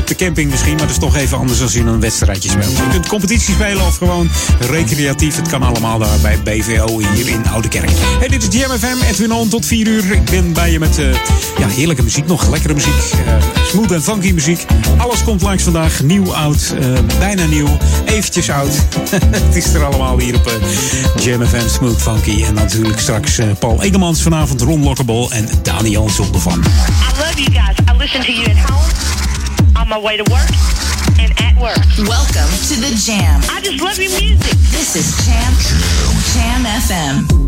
op de camping misschien, maar dat is toch even anders als je een wedstrijdje speelt. Je kunt competitie spelen of gewoon recreatief. Het kan allemaal daar bij BVO hier in Oude Kerk. Hey, dit is GMFM, Edwin On tot 4 uur. Ik ben bij je met eh, ja, heerlijke muziek nog, lekkere muziek. eh, smooth en funky muziek. Alles komt langs vandaag. Nieuw, oud, eh, bijna nieuw, eventjes oud. Het is er allemaal hier op GMFM, smooth, funky. En natuurlijk straks Paul Edelmans vanavond, Ron Lokkebol en Daniel Zondervan. I love you guys. I listen to you at home, on my way to work, and at work. Welcome to the Jam. I just love your music. This is Jam Jam FM.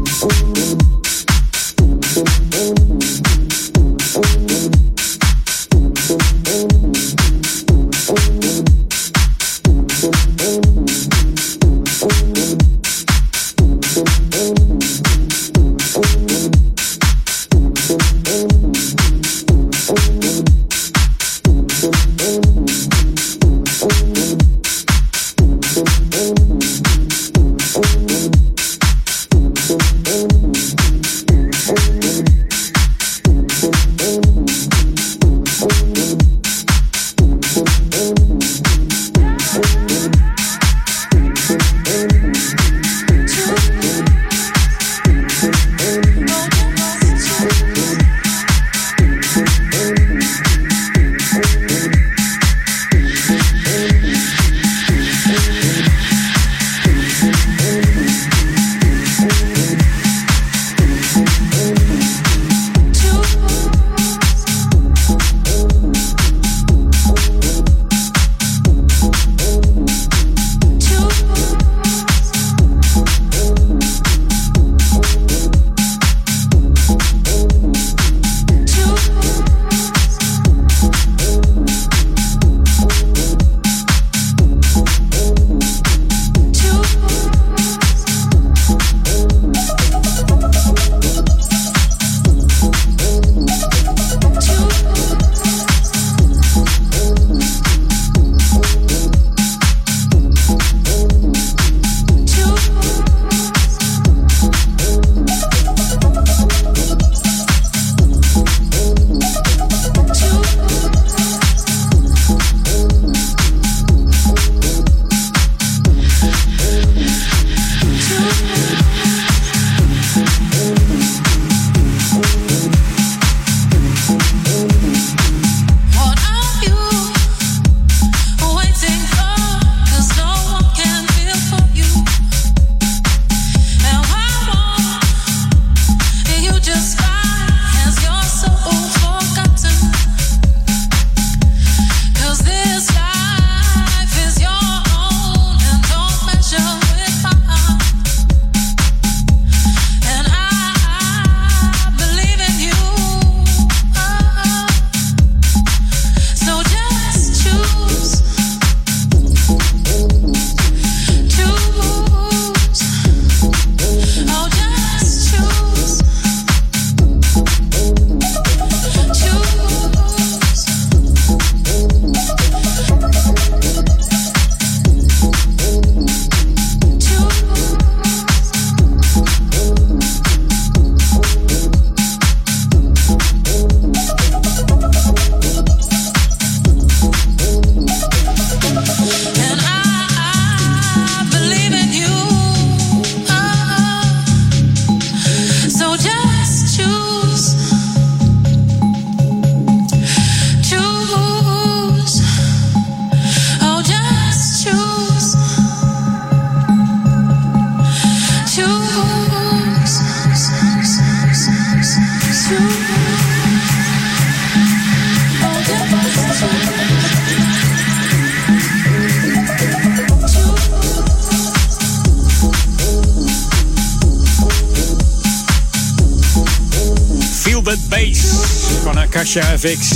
FX.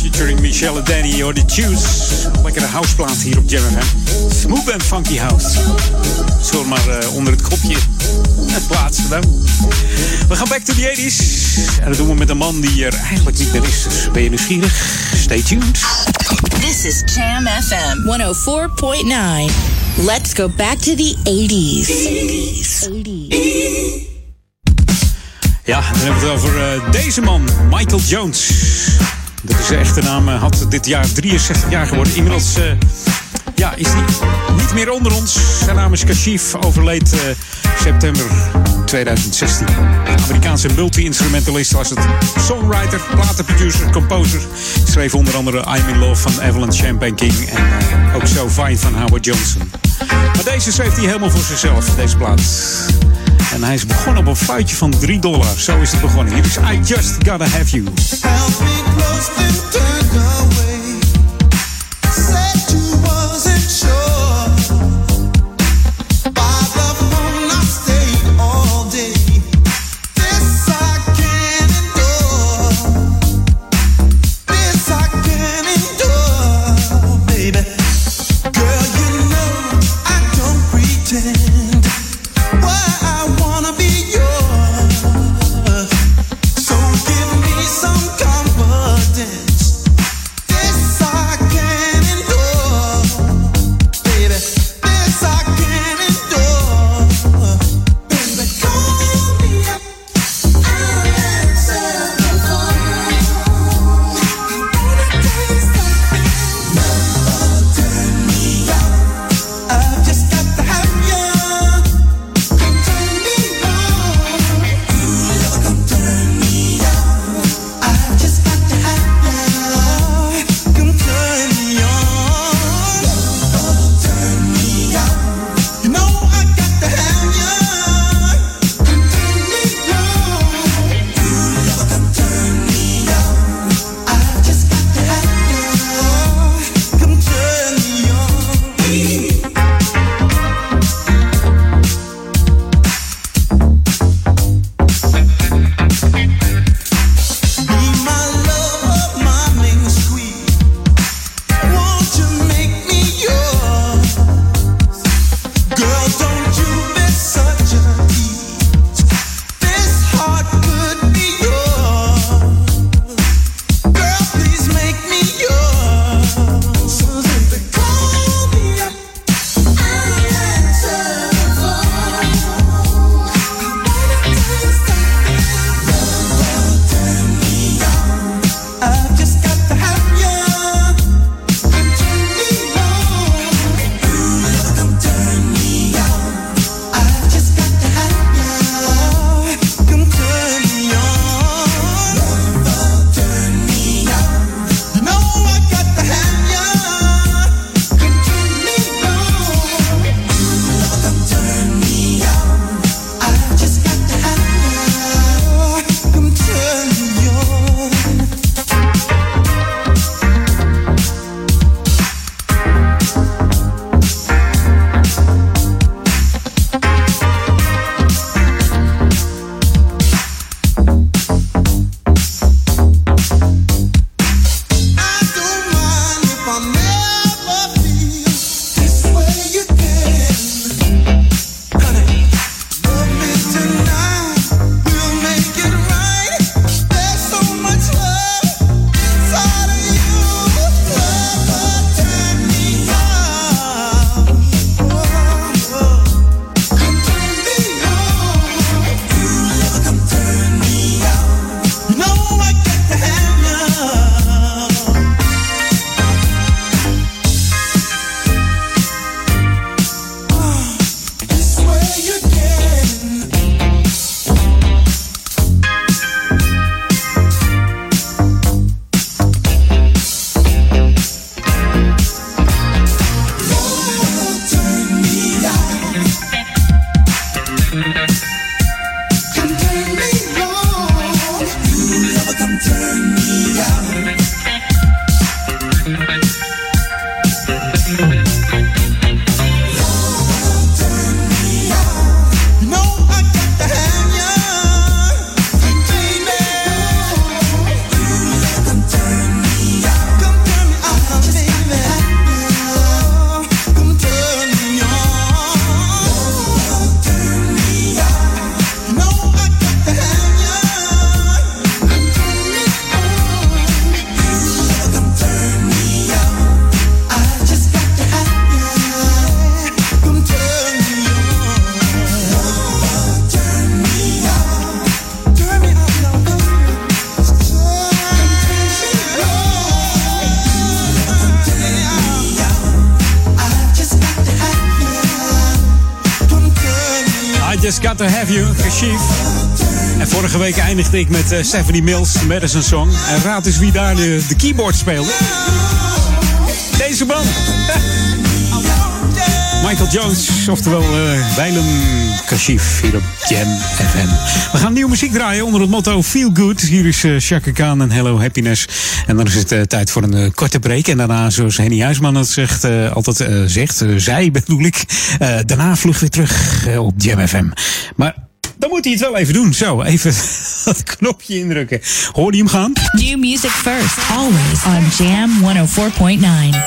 Featuring Michelle en Danny or The Choose. Lekkere houseplaat hier op Jam FM. Smooth and funky house. Zullen we maar eh, onder het kopje plaatsen dan. We gaan back to the 80s. En dat doen we met een man die er eigenlijk niet meer is. Dus ben je nieuwsgierig? Stay tuned. This is Jam FM 104.9. Let's go back to the 80s. 80s. Dan hebben we het over eh, deze man, Michael Jones. Dat is zijn echte naam. eh, had dit jaar 63 jaar geworden. Inmiddels eh, ja, is hij niet meer onder ons. Zijn naam is Kashif, overleed eh, september 2016. Amerikaanse multi-instrumentalist was het. Songwriter, platenproducer, composer. Schreef onder andere I'm in Love van Evelyn Champagne King. En ook So Fine van Howard Johnson. Maar deze schreef hij helemaal voor zichzelf, deze plaat. En hij is begonnen op een fluitje van 3 dollar. Zo is het begonnen. Hier is I Just Gotta Have You. Some To Have You. En vorige week eindigde ik met eh, Stephanie Mills, Madison Song. En raad eens wie daar de, de keyboard speelde. Deze man. Michael Jones, oftewel eh Willem Kashif hier op Jam FM. We gaan nieuwe muziek draaien onder het motto Feel Good. Hier is eh Chaka Khan en Hello Happiness. En dan is het eh, tijd voor een eh, korte break. En daarna, zoals Henny Huisman het zegt, eh, altijd eh, zegt, eh, zij bedoel ik. eh, daarna vlucht weer terug eh, op Jam FM. Maar dan moet hij het wel even doen. Zo, even dat knopje indrukken. Hoor je hem gaan? New music first, always on Jam 104.9.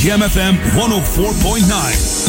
Jam FM 104.9.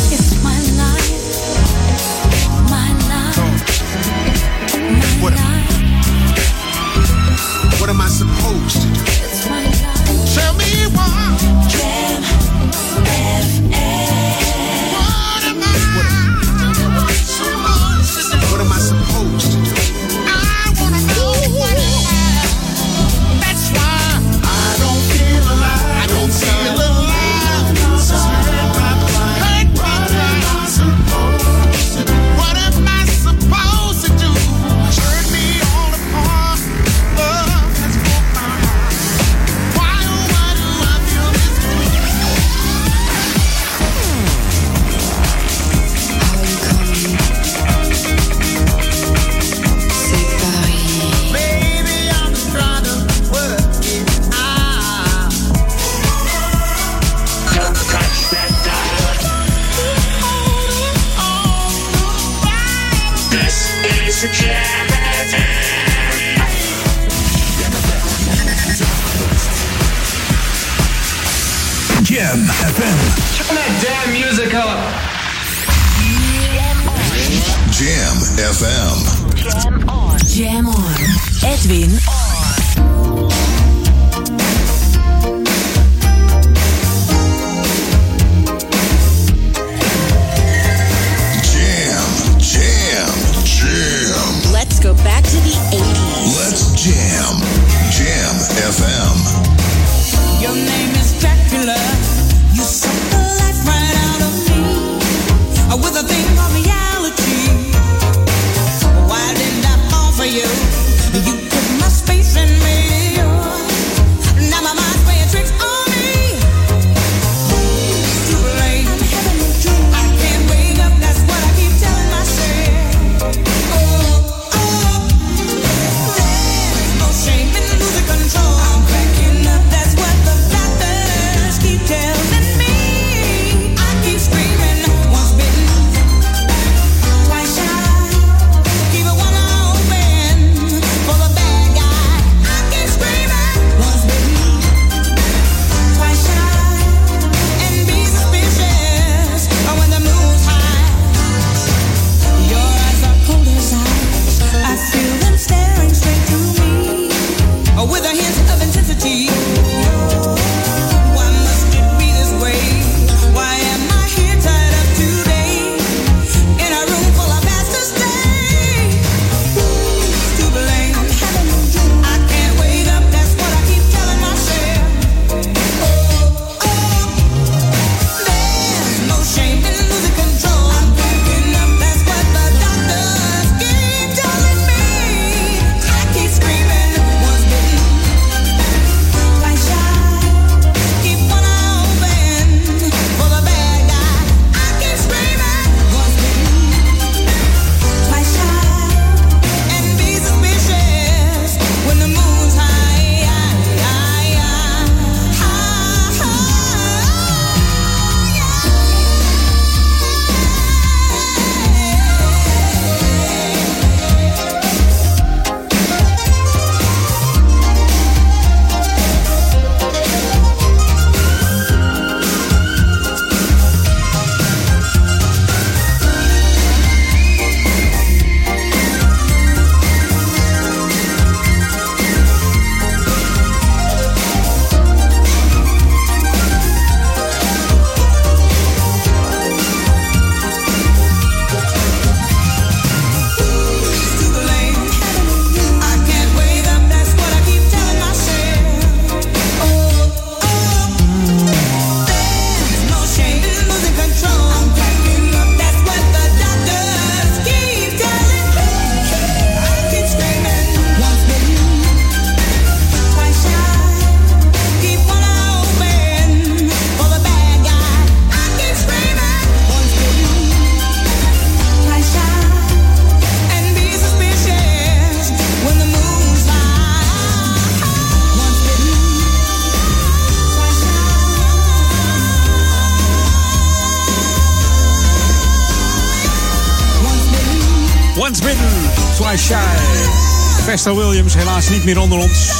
Vesta Williams, helaas niet meer onder ons.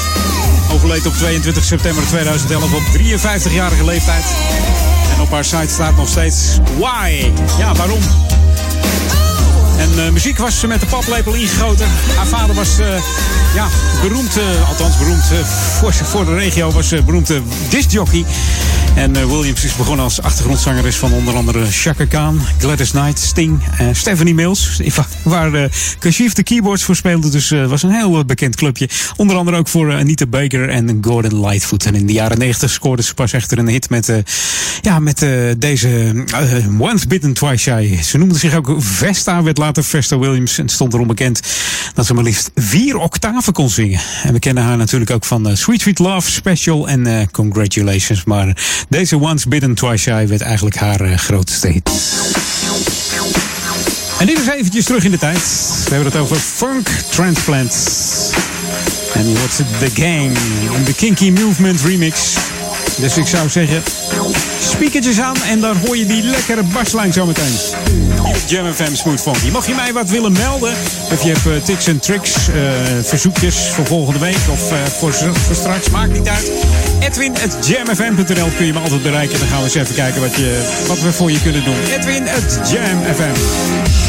Overleed op 22 september 2011 op 53-jarige leeftijd. En op haar site staat nog steeds Why? Ja, waarom? En eh, muziek was ze met de paplepel ingegoten. Haar vader was eh, ja, beroemd, eh, althans beroemd voor, voor de regio, was uh, beroemde discjockey. En eh, Williams is begonnen als achtergrondzangeres van onder andere Chaka Khan, Gladys Knight, Sting, eh, Stephanie Mills. Waar uh, Kashif de keyboards voor speelde. Dus het was een heel bekend clubje. Onder andere ook voor Anita Baker en Gordon Lightfoot. En in de jaren 90 scoorde ze pas echter een hit met, ja, met deze Once Bitten Twice Shy. Ze noemde zich ook Vesta, werd later Vesta Williams. En stond erom bekend dat ze maar liefst vier octaven kon zingen. En we kennen haar natuurlijk ook van Sweet Sweet Love Special en Congratulations. Maar deze Once Bitten Twice Shy werd eigenlijk haar grootste hit. En dit is eventjes terug in de tijd. We hebben het over Funk Transplants. En wordt The Gang. De Kinky Movement remix. Dus ik zou zeggen, speakertjes aan en daar hoor je die lekkere baslijn zometeen. Jam FM Smooth Funky. Mocht je mij wat willen melden, of je hebt uh, tips en tricks, uh, verzoekjes voor volgende week of uh, voor, voor straks, maakt niet uit. Edwin.jamfm.nl kun je me altijd bereiken. Dan gaan we eens even kijken wat, je, wat we voor je kunnen doen. Edwin.jamfm.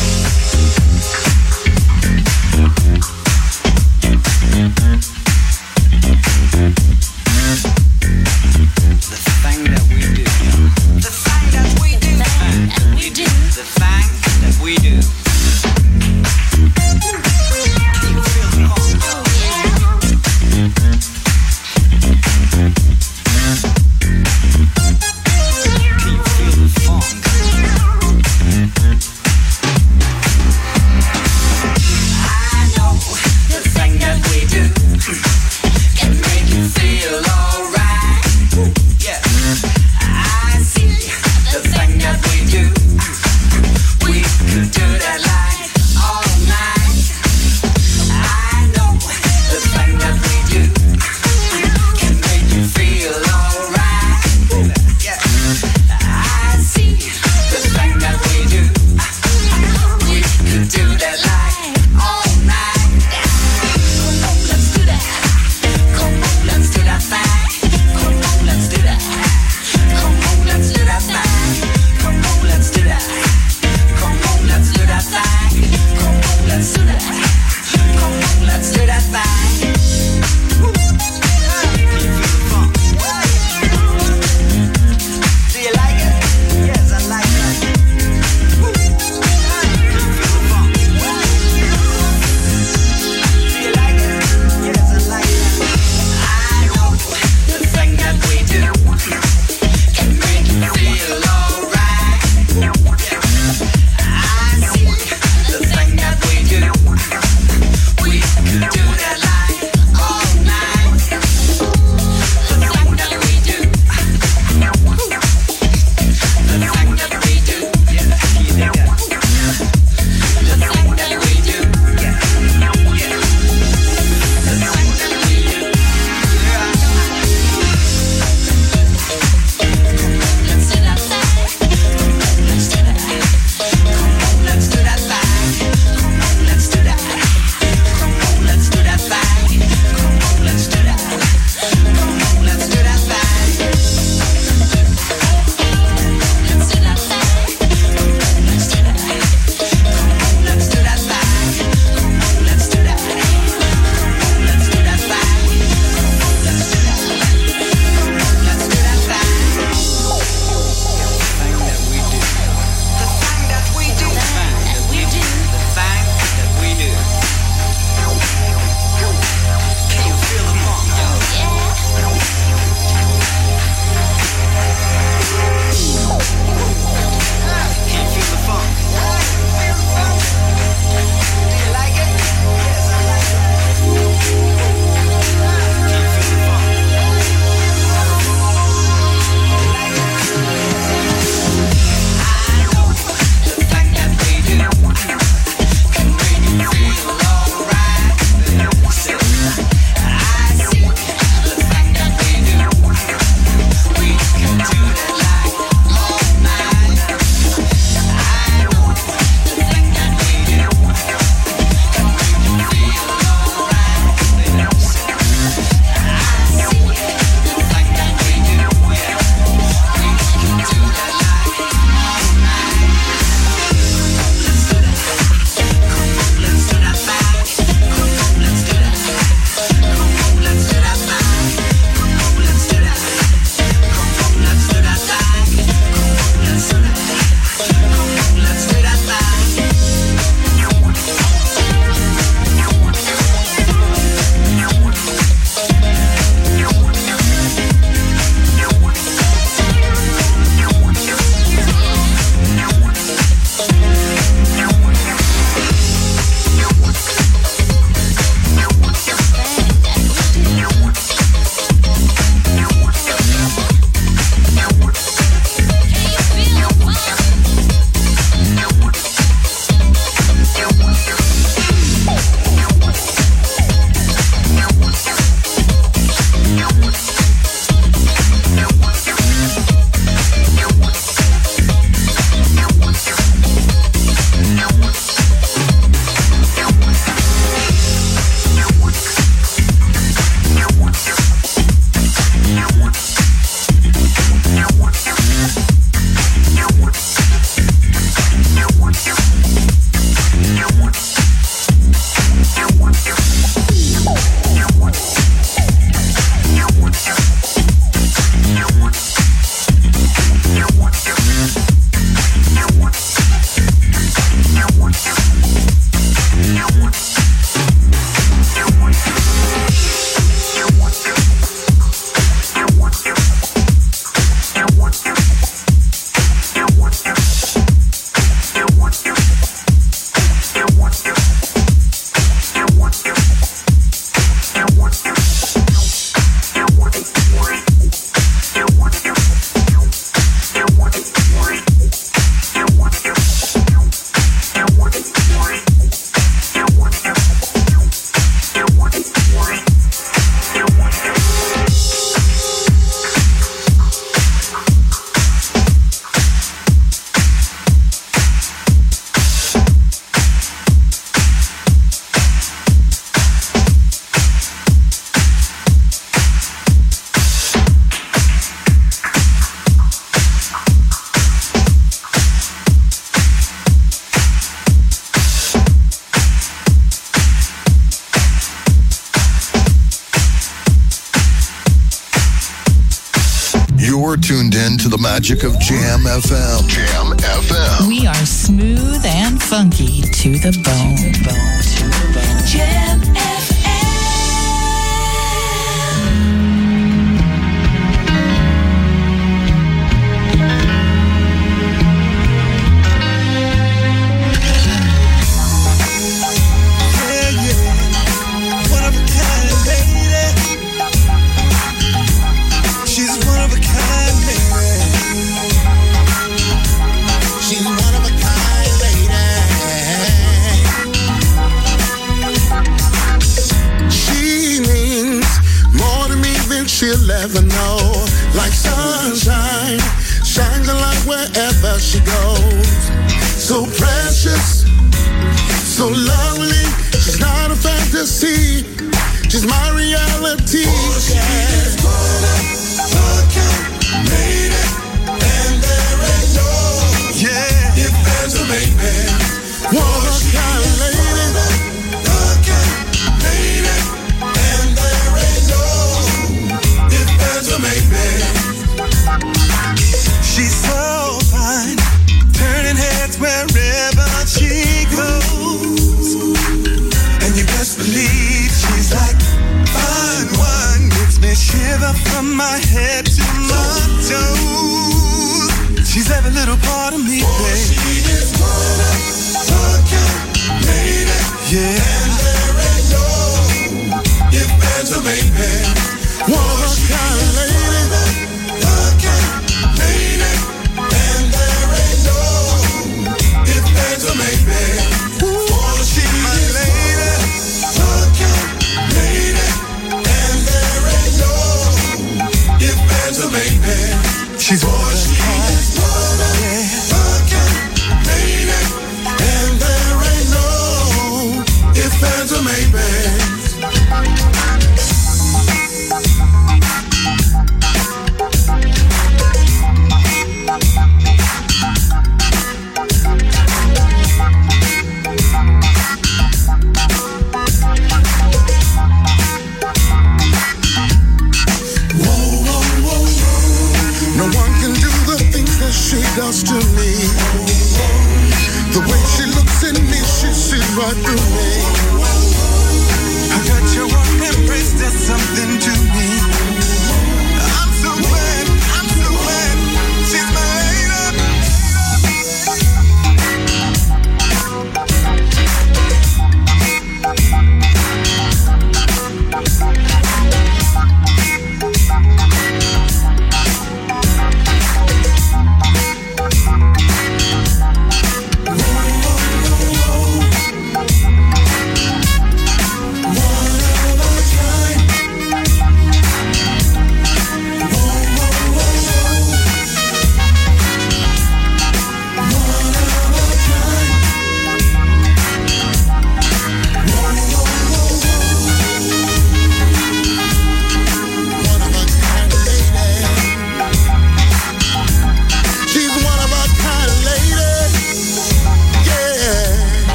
magic of Jam FM. Jam FM. We are smooth and funky to the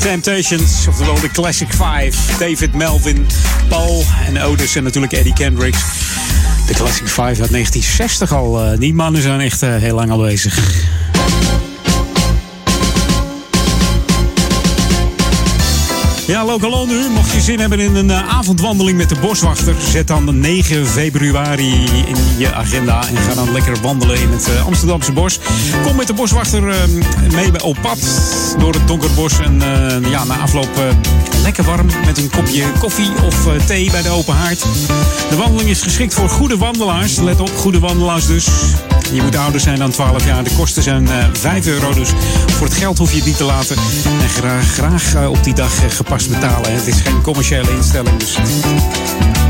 Temptations, oftewel de Classic Five. David Melvin, Paul en Otis en natuurlijk Eddie Kendricks. De Classic Five uit 1960 al. Eh, die mannen zijn echt eh, heel lang al bezig. Ja, lokaal nu. Mocht je zin hebben in een eh, avondwandeling met de boswachter, zet dan 9 februari in je agenda en ga dan lekker wandelen in het eh, Amsterdamse bos. Kom met de boswachter eh, mee op pad door het donker bos en ja, na afloop lekker warm met een kopje koffie of thee bij de open haard. De wandeling is geschikt voor goede wandelaars. Let op, goede wandelaars dus. Je moet ouder zijn dan 12 jaar. De kosten zijn eh 5 euro, dus voor het geld hoef je het niet te laten. En graag, graag eh, op die dag eh, gepast betalen. Het is geen commerciële instelling, dus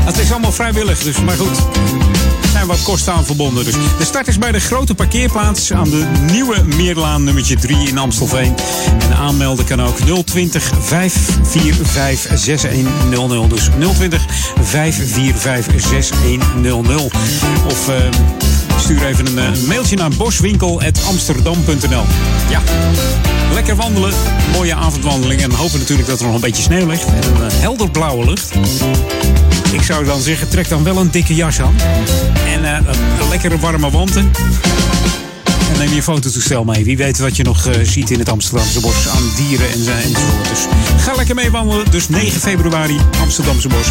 het is allemaal vrijwillig. Dus, maar goed, er zijn wat kosten aan verbonden. Dus de start is bij de grote parkeerplaats aan de nieuwe Meerlaan nummertje 3 in Amstelveen. En aanmelden kan ook 020 545 6100. Dus 020 545 6100. Of... eh, Stuur even een eh, mailtje naar boswinkel.amsterdam.nl. Ja, lekker wandelen. Mooie avondwandeling. En hopen natuurlijk dat er nog een beetje sneeuw ligt. En een eh, helder blauwe lucht. Ik zou dan zeggen, trek dan wel een dikke jas aan. En eh, een lekkere warme wanten. En neem je fototoestel mee. Wie weet wat je nog ziet in het Amsterdamse bos aan dieren en, enzovoort. Dus ga lekker mee wandelen. Dus 9 februari, Amsterdamse bos.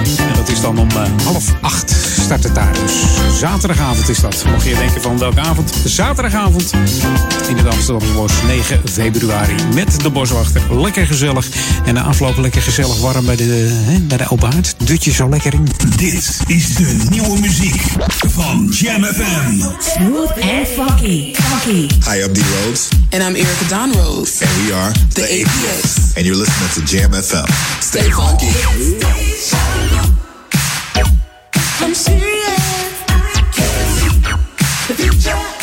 En dat is dan om eh, half acht start het daar. Dus zaterdagavond is dat. Mocht je denken van welke avond? Zaterdagavond in het Amsterdamse bos. 9 februari met de boswachter. Lekker gezellig. En de afloop lekker gezellig warm bij de, hè, bij de open haard. Dutje zo lekker in. Dit is de nieuwe muziek van Jam FM. Smooth and funky. Funky. Hi, I'm D Rhodes. And I'm Erica Don Rose. And we are The APS. And you're listening to Jam FM. Stay funky. I'm serious. I can't see the future.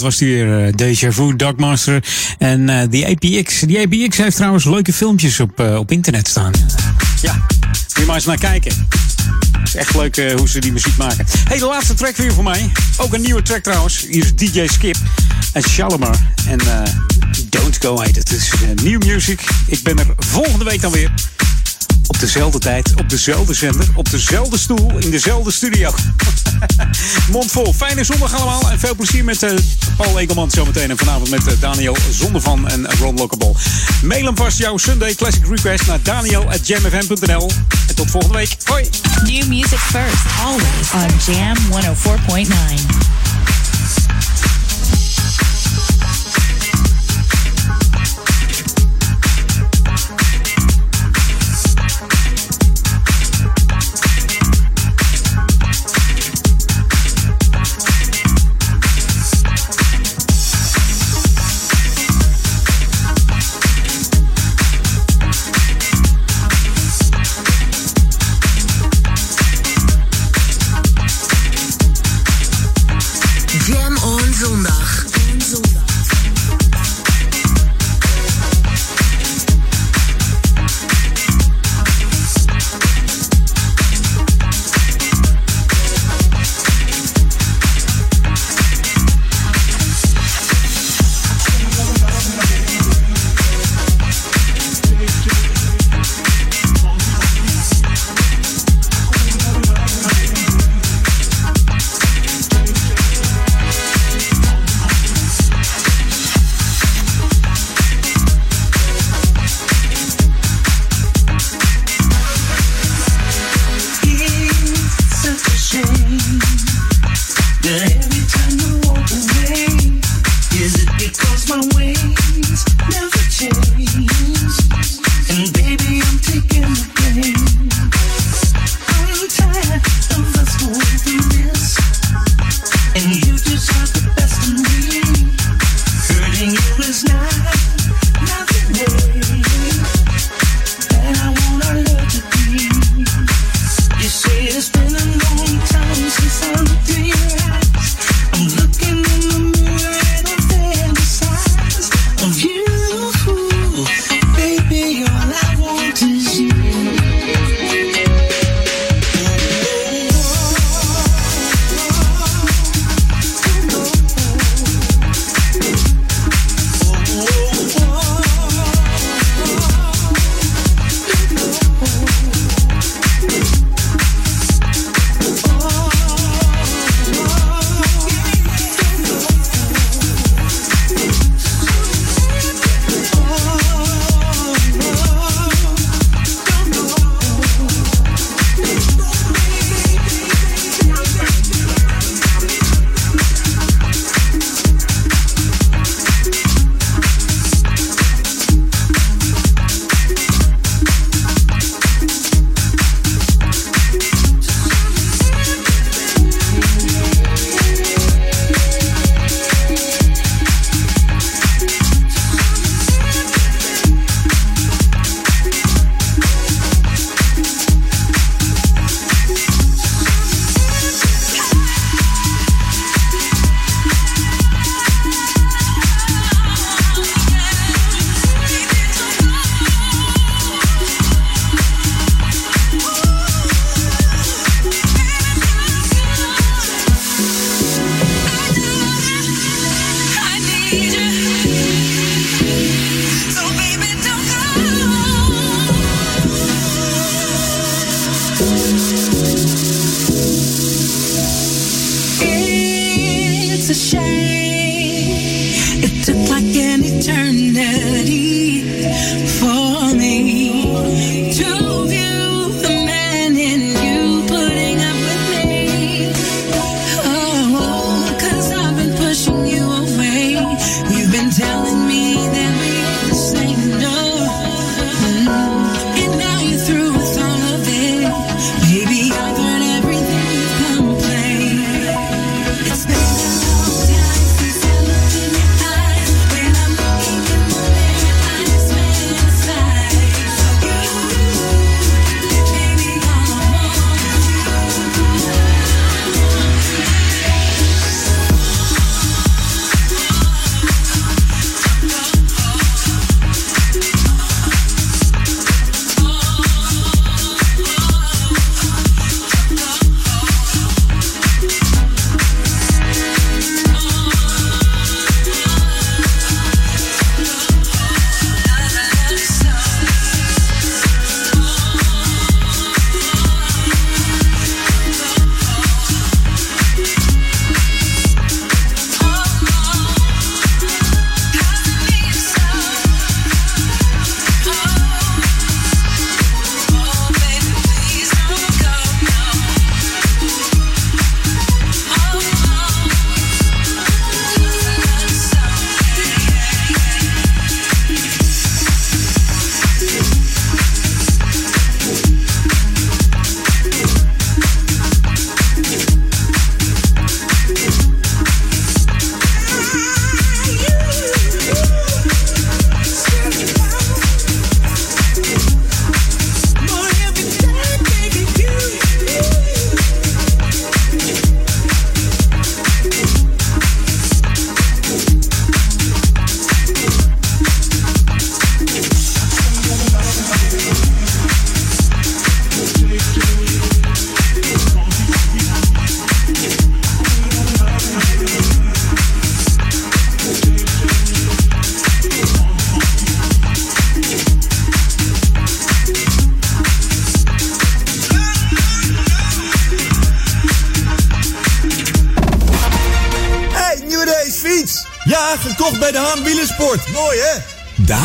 Dat was die weer. eh, Deja Vu, Darkmaster en eh, die APX. Die APX heeft trouwens leuke filmpjes op, eh, op internet staan. Ja, moet je maar eens naar kijken. Het is echt leuk hoe ze die muziek maken. hey, de laatste track weer voor mij. Ook een nieuwe track trouwens. Hier is DJ Skip en Shalimar. En Don't Go heet het. Is nieuw music. Ik ben er volgende week dan weer. Op dezelfde tijd, op dezelfde zender, op dezelfde stoel, in dezelfde studio. Mondvol. Fijne zondag allemaal en veel plezier met eh, Paul Egelman zometeen. En vanavond met eh, Daniel Zondervan en Ron Lockable. Mail hem vast jouw Sunday Classic Request naar daniel.jamfm.nl. En tot volgende week. Hoi! New music first, always on Jam 104.9.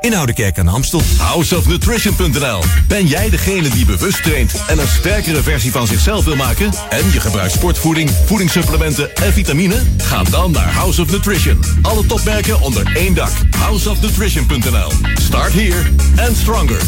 in Oudekerk aan de Amstel. Houseofnutrition.nl Ben jij degene die bewust traint en een sterkere versie van zichzelf wil maken? En je gebruikt sportvoeding, voedingssupplementen en vitamine? Ga dan naar House of Nutrition. Alle topmerken onder één dak. Houseofnutrition.nl Start here and stronger.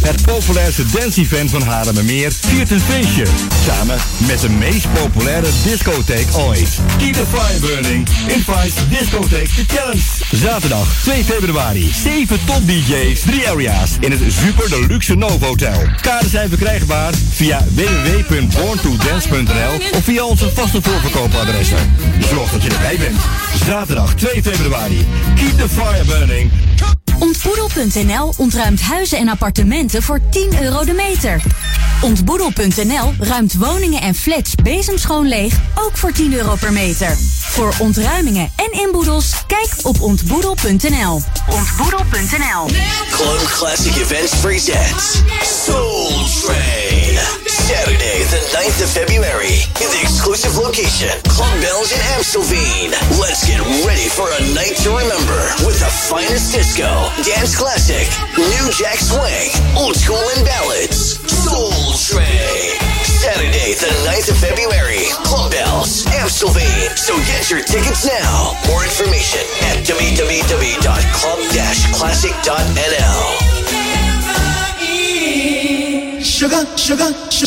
Het populairste dance-event van Haarlemmermeer viert een feestje. Samen met de meest populaire discotheek ooit. Keep the fire burning in Vice Discotheek The Challenge. Zaterdag 2 februari. 7 DJ's, 3 area's in het Super Deluxe Novo Hotel. Kaarten zijn verkrijgbaar via www.borntodance.nl of via onze vaste voorverkoopadressen. Zorg dat je erbij bent. Zaterdag 2 februari. Keep the fire burning. Ontboedel.nl ontruimt huizen en appartementen voor 10 euro de meter. Ontboedel.nl ruimt woningen en flats bezemschoon leeg, ook voor 10 euro per meter. Voor ontruimingen en inboedels, kijk op ontboedel.nl. Ontboedel.nl Club Classic Events presents Soul Train. Saturday, the 9th of February, in the exclusive location, Club Bells in Amstelveen. Let's get ready for a night to remember with the finest disco, dance classic, new jack swing, old school and ballads. Soul Train. Saturday, the 9th of February, Club Bells, Amstelveen. So get your tickets now. More information at www.club-classic.nl. Sugar, sugar, sugar. Is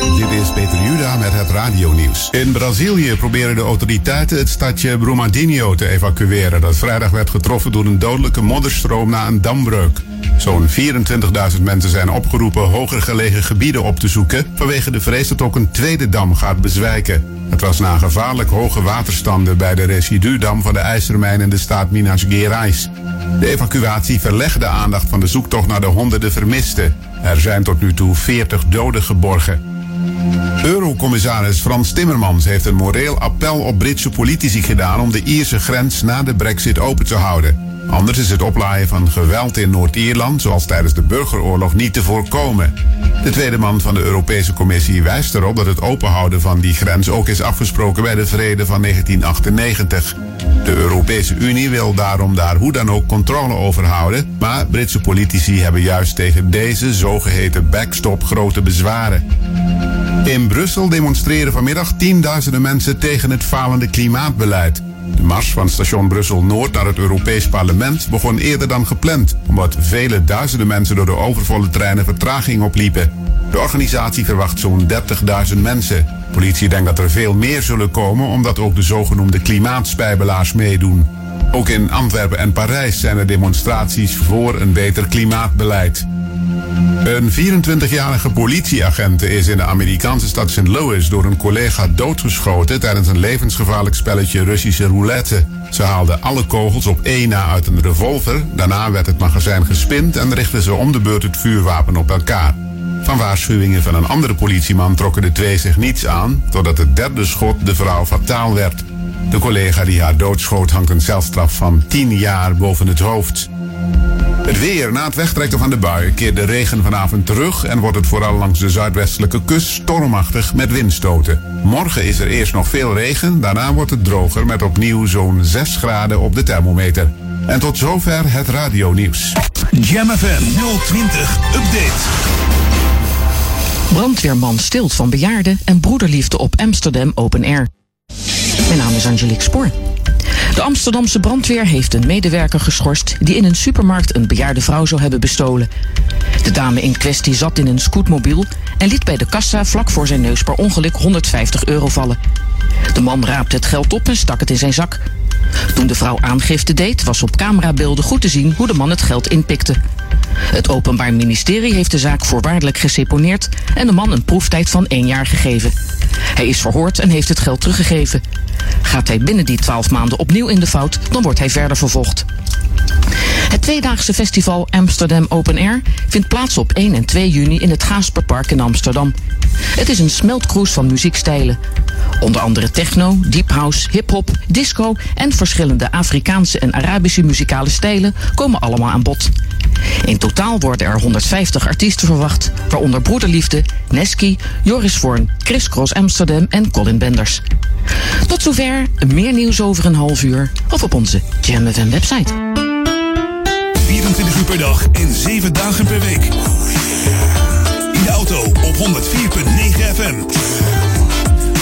Dit is Peter Juda met het radionieuws. In Brazilië proberen de autoriteiten het stadje Brumadinho te evacueren... dat vrijdag werd getroffen door een dodelijke modderstroom na een dambreuk. Zo'n 24.000 mensen zijn opgeroepen hoger gelegen gebieden op te zoeken... vanwege de vrees dat ook een tweede dam gaat bezwijken. Het was na gevaarlijk hoge waterstanden bij de residudam van de ijzermijn in de staat Minas Gerais. De evacuatie verlegde de aandacht van de zoektocht naar de honderden vermisten. Er zijn tot nu toe 40 doden geborgen. Eurocommissaris Frans Timmermans heeft een moreel appel op Britse politici gedaan om de Ierse grens na de brexit open te houden. Anders is het oplaaien van geweld in Noord-Ierland, zoals tijdens de burgeroorlog, niet te voorkomen. De tweede man van de Europese Commissie wijst erop dat het openhouden van die grens ook is afgesproken bij de vrede van 1998. De Europese Unie wil daarom daar hoe dan ook controle over houden, maar Britse politici hebben juist tegen deze zogeheten backstop grote bezwaren. In Brussel demonstreren vanmiddag tienduizenden mensen tegen het falende klimaatbeleid. De mars van station Brussel-Noord naar het Europees Parlement begon eerder dan gepland, omdat vele duizenden mensen door de overvolle treinen vertraging opliepen. De organisatie verwacht zo'n 30.000 mensen. Politie denkt dat er veel meer zullen komen, omdat ook de zogenoemde klimaatspijbelaars meedoen. Ook in Antwerpen en Parijs zijn er demonstraties voor een beter klimaatbeleid. Een 24-jarige politieagent is in de Amerikaanse stad St. Louis door een collega doodgeschoten tijdens een levensgevaarlijk spelletje Russische roulette. Ze haalden alle kogels op één na uit een revolver. Daarna werd het magazijn gespind en richtten ze om de beurt het vuurwapen op elkaar. Van waarschuwingen van een andere politieman trokken de twee zich niets aan, totdat het derde schot de vrouw fataal werd. De collega die haar doodschoot hangt een celstraf van 10 jaar boven het hoofd. Het weer. Na het wegtrekken van de bui keert de regen vanavond terug en wordt het vooral langs de zuidwestelijke kust stormachtig met windstoten. Morgen is er eerst nog veel regen, daarna wordt het droger met opnieuw zo'n 6 graden op de thermometer. En tot zover het radionieuws. Jam FM 020 Update. Brandweerman stilt van bejaarden en broederliefde op Amsterdam Open Air. Mijn naam is Angelique Spoor. De Amsterdamse brandweer heeft een medewerker geschorst die in een supermarkt een bejaarde vrouw zou hebben bestolen. De dame in kwestie zat in een scootmobiel en liet bij de kassa vlak voor zijn neus per ongeluk 150 euro vallen. De man raapte het geld op en stak het in zijn zak. Toen de vrouw aangifte deed, was op camerabeelden goed te zien hoe de man het geld inpikte. Het Openbaar Ministerie heeft de zaak voorwaardelijk geseponeerd en de man een proeftijd van één jaar gegeven. Hij is verhoord en heeft het geld teruggegeven. Gaat hij binnen die 12 maanden opnieuw in de fout, dan wordt hij verder vervolgd. Het tweedaagse festival Amsterdam Open Air vindt plaats op 1 en 2 juni in het Gaasperpark in Amsterdam. Het is een smeltkroes van muziekstijlen. Onder andere techno, deep house, hip-hop, disco en verschillende Afrikaanse en Arabische muzikale stijlen komen allemaal aan bod. In totaal worden er 150 artiesten verwacht, waaronder Broederliefde, Neski, Joris Vorn, Chris Cross Amsterdam en Colin Benders. Tot zover, meer nieuws over een half uur of op onze Jam FM website. 24 uur per dag en 7 dagen per week. In de auto op 104.9 FM.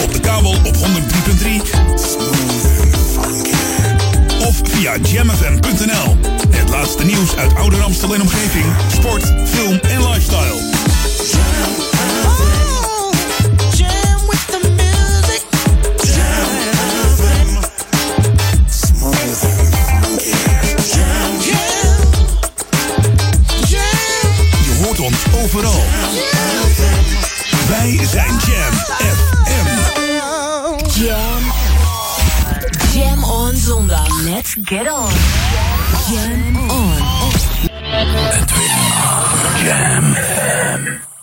Op de kabel op 103.3. Via jamfm.nl. Het laatste nieuws uit Ouder Amstel en omgeving. Sport, film en lifestyle. Je hoort ons overal. Wij zijn Jam FM. Let's get on. Jam on. Jam. Jam.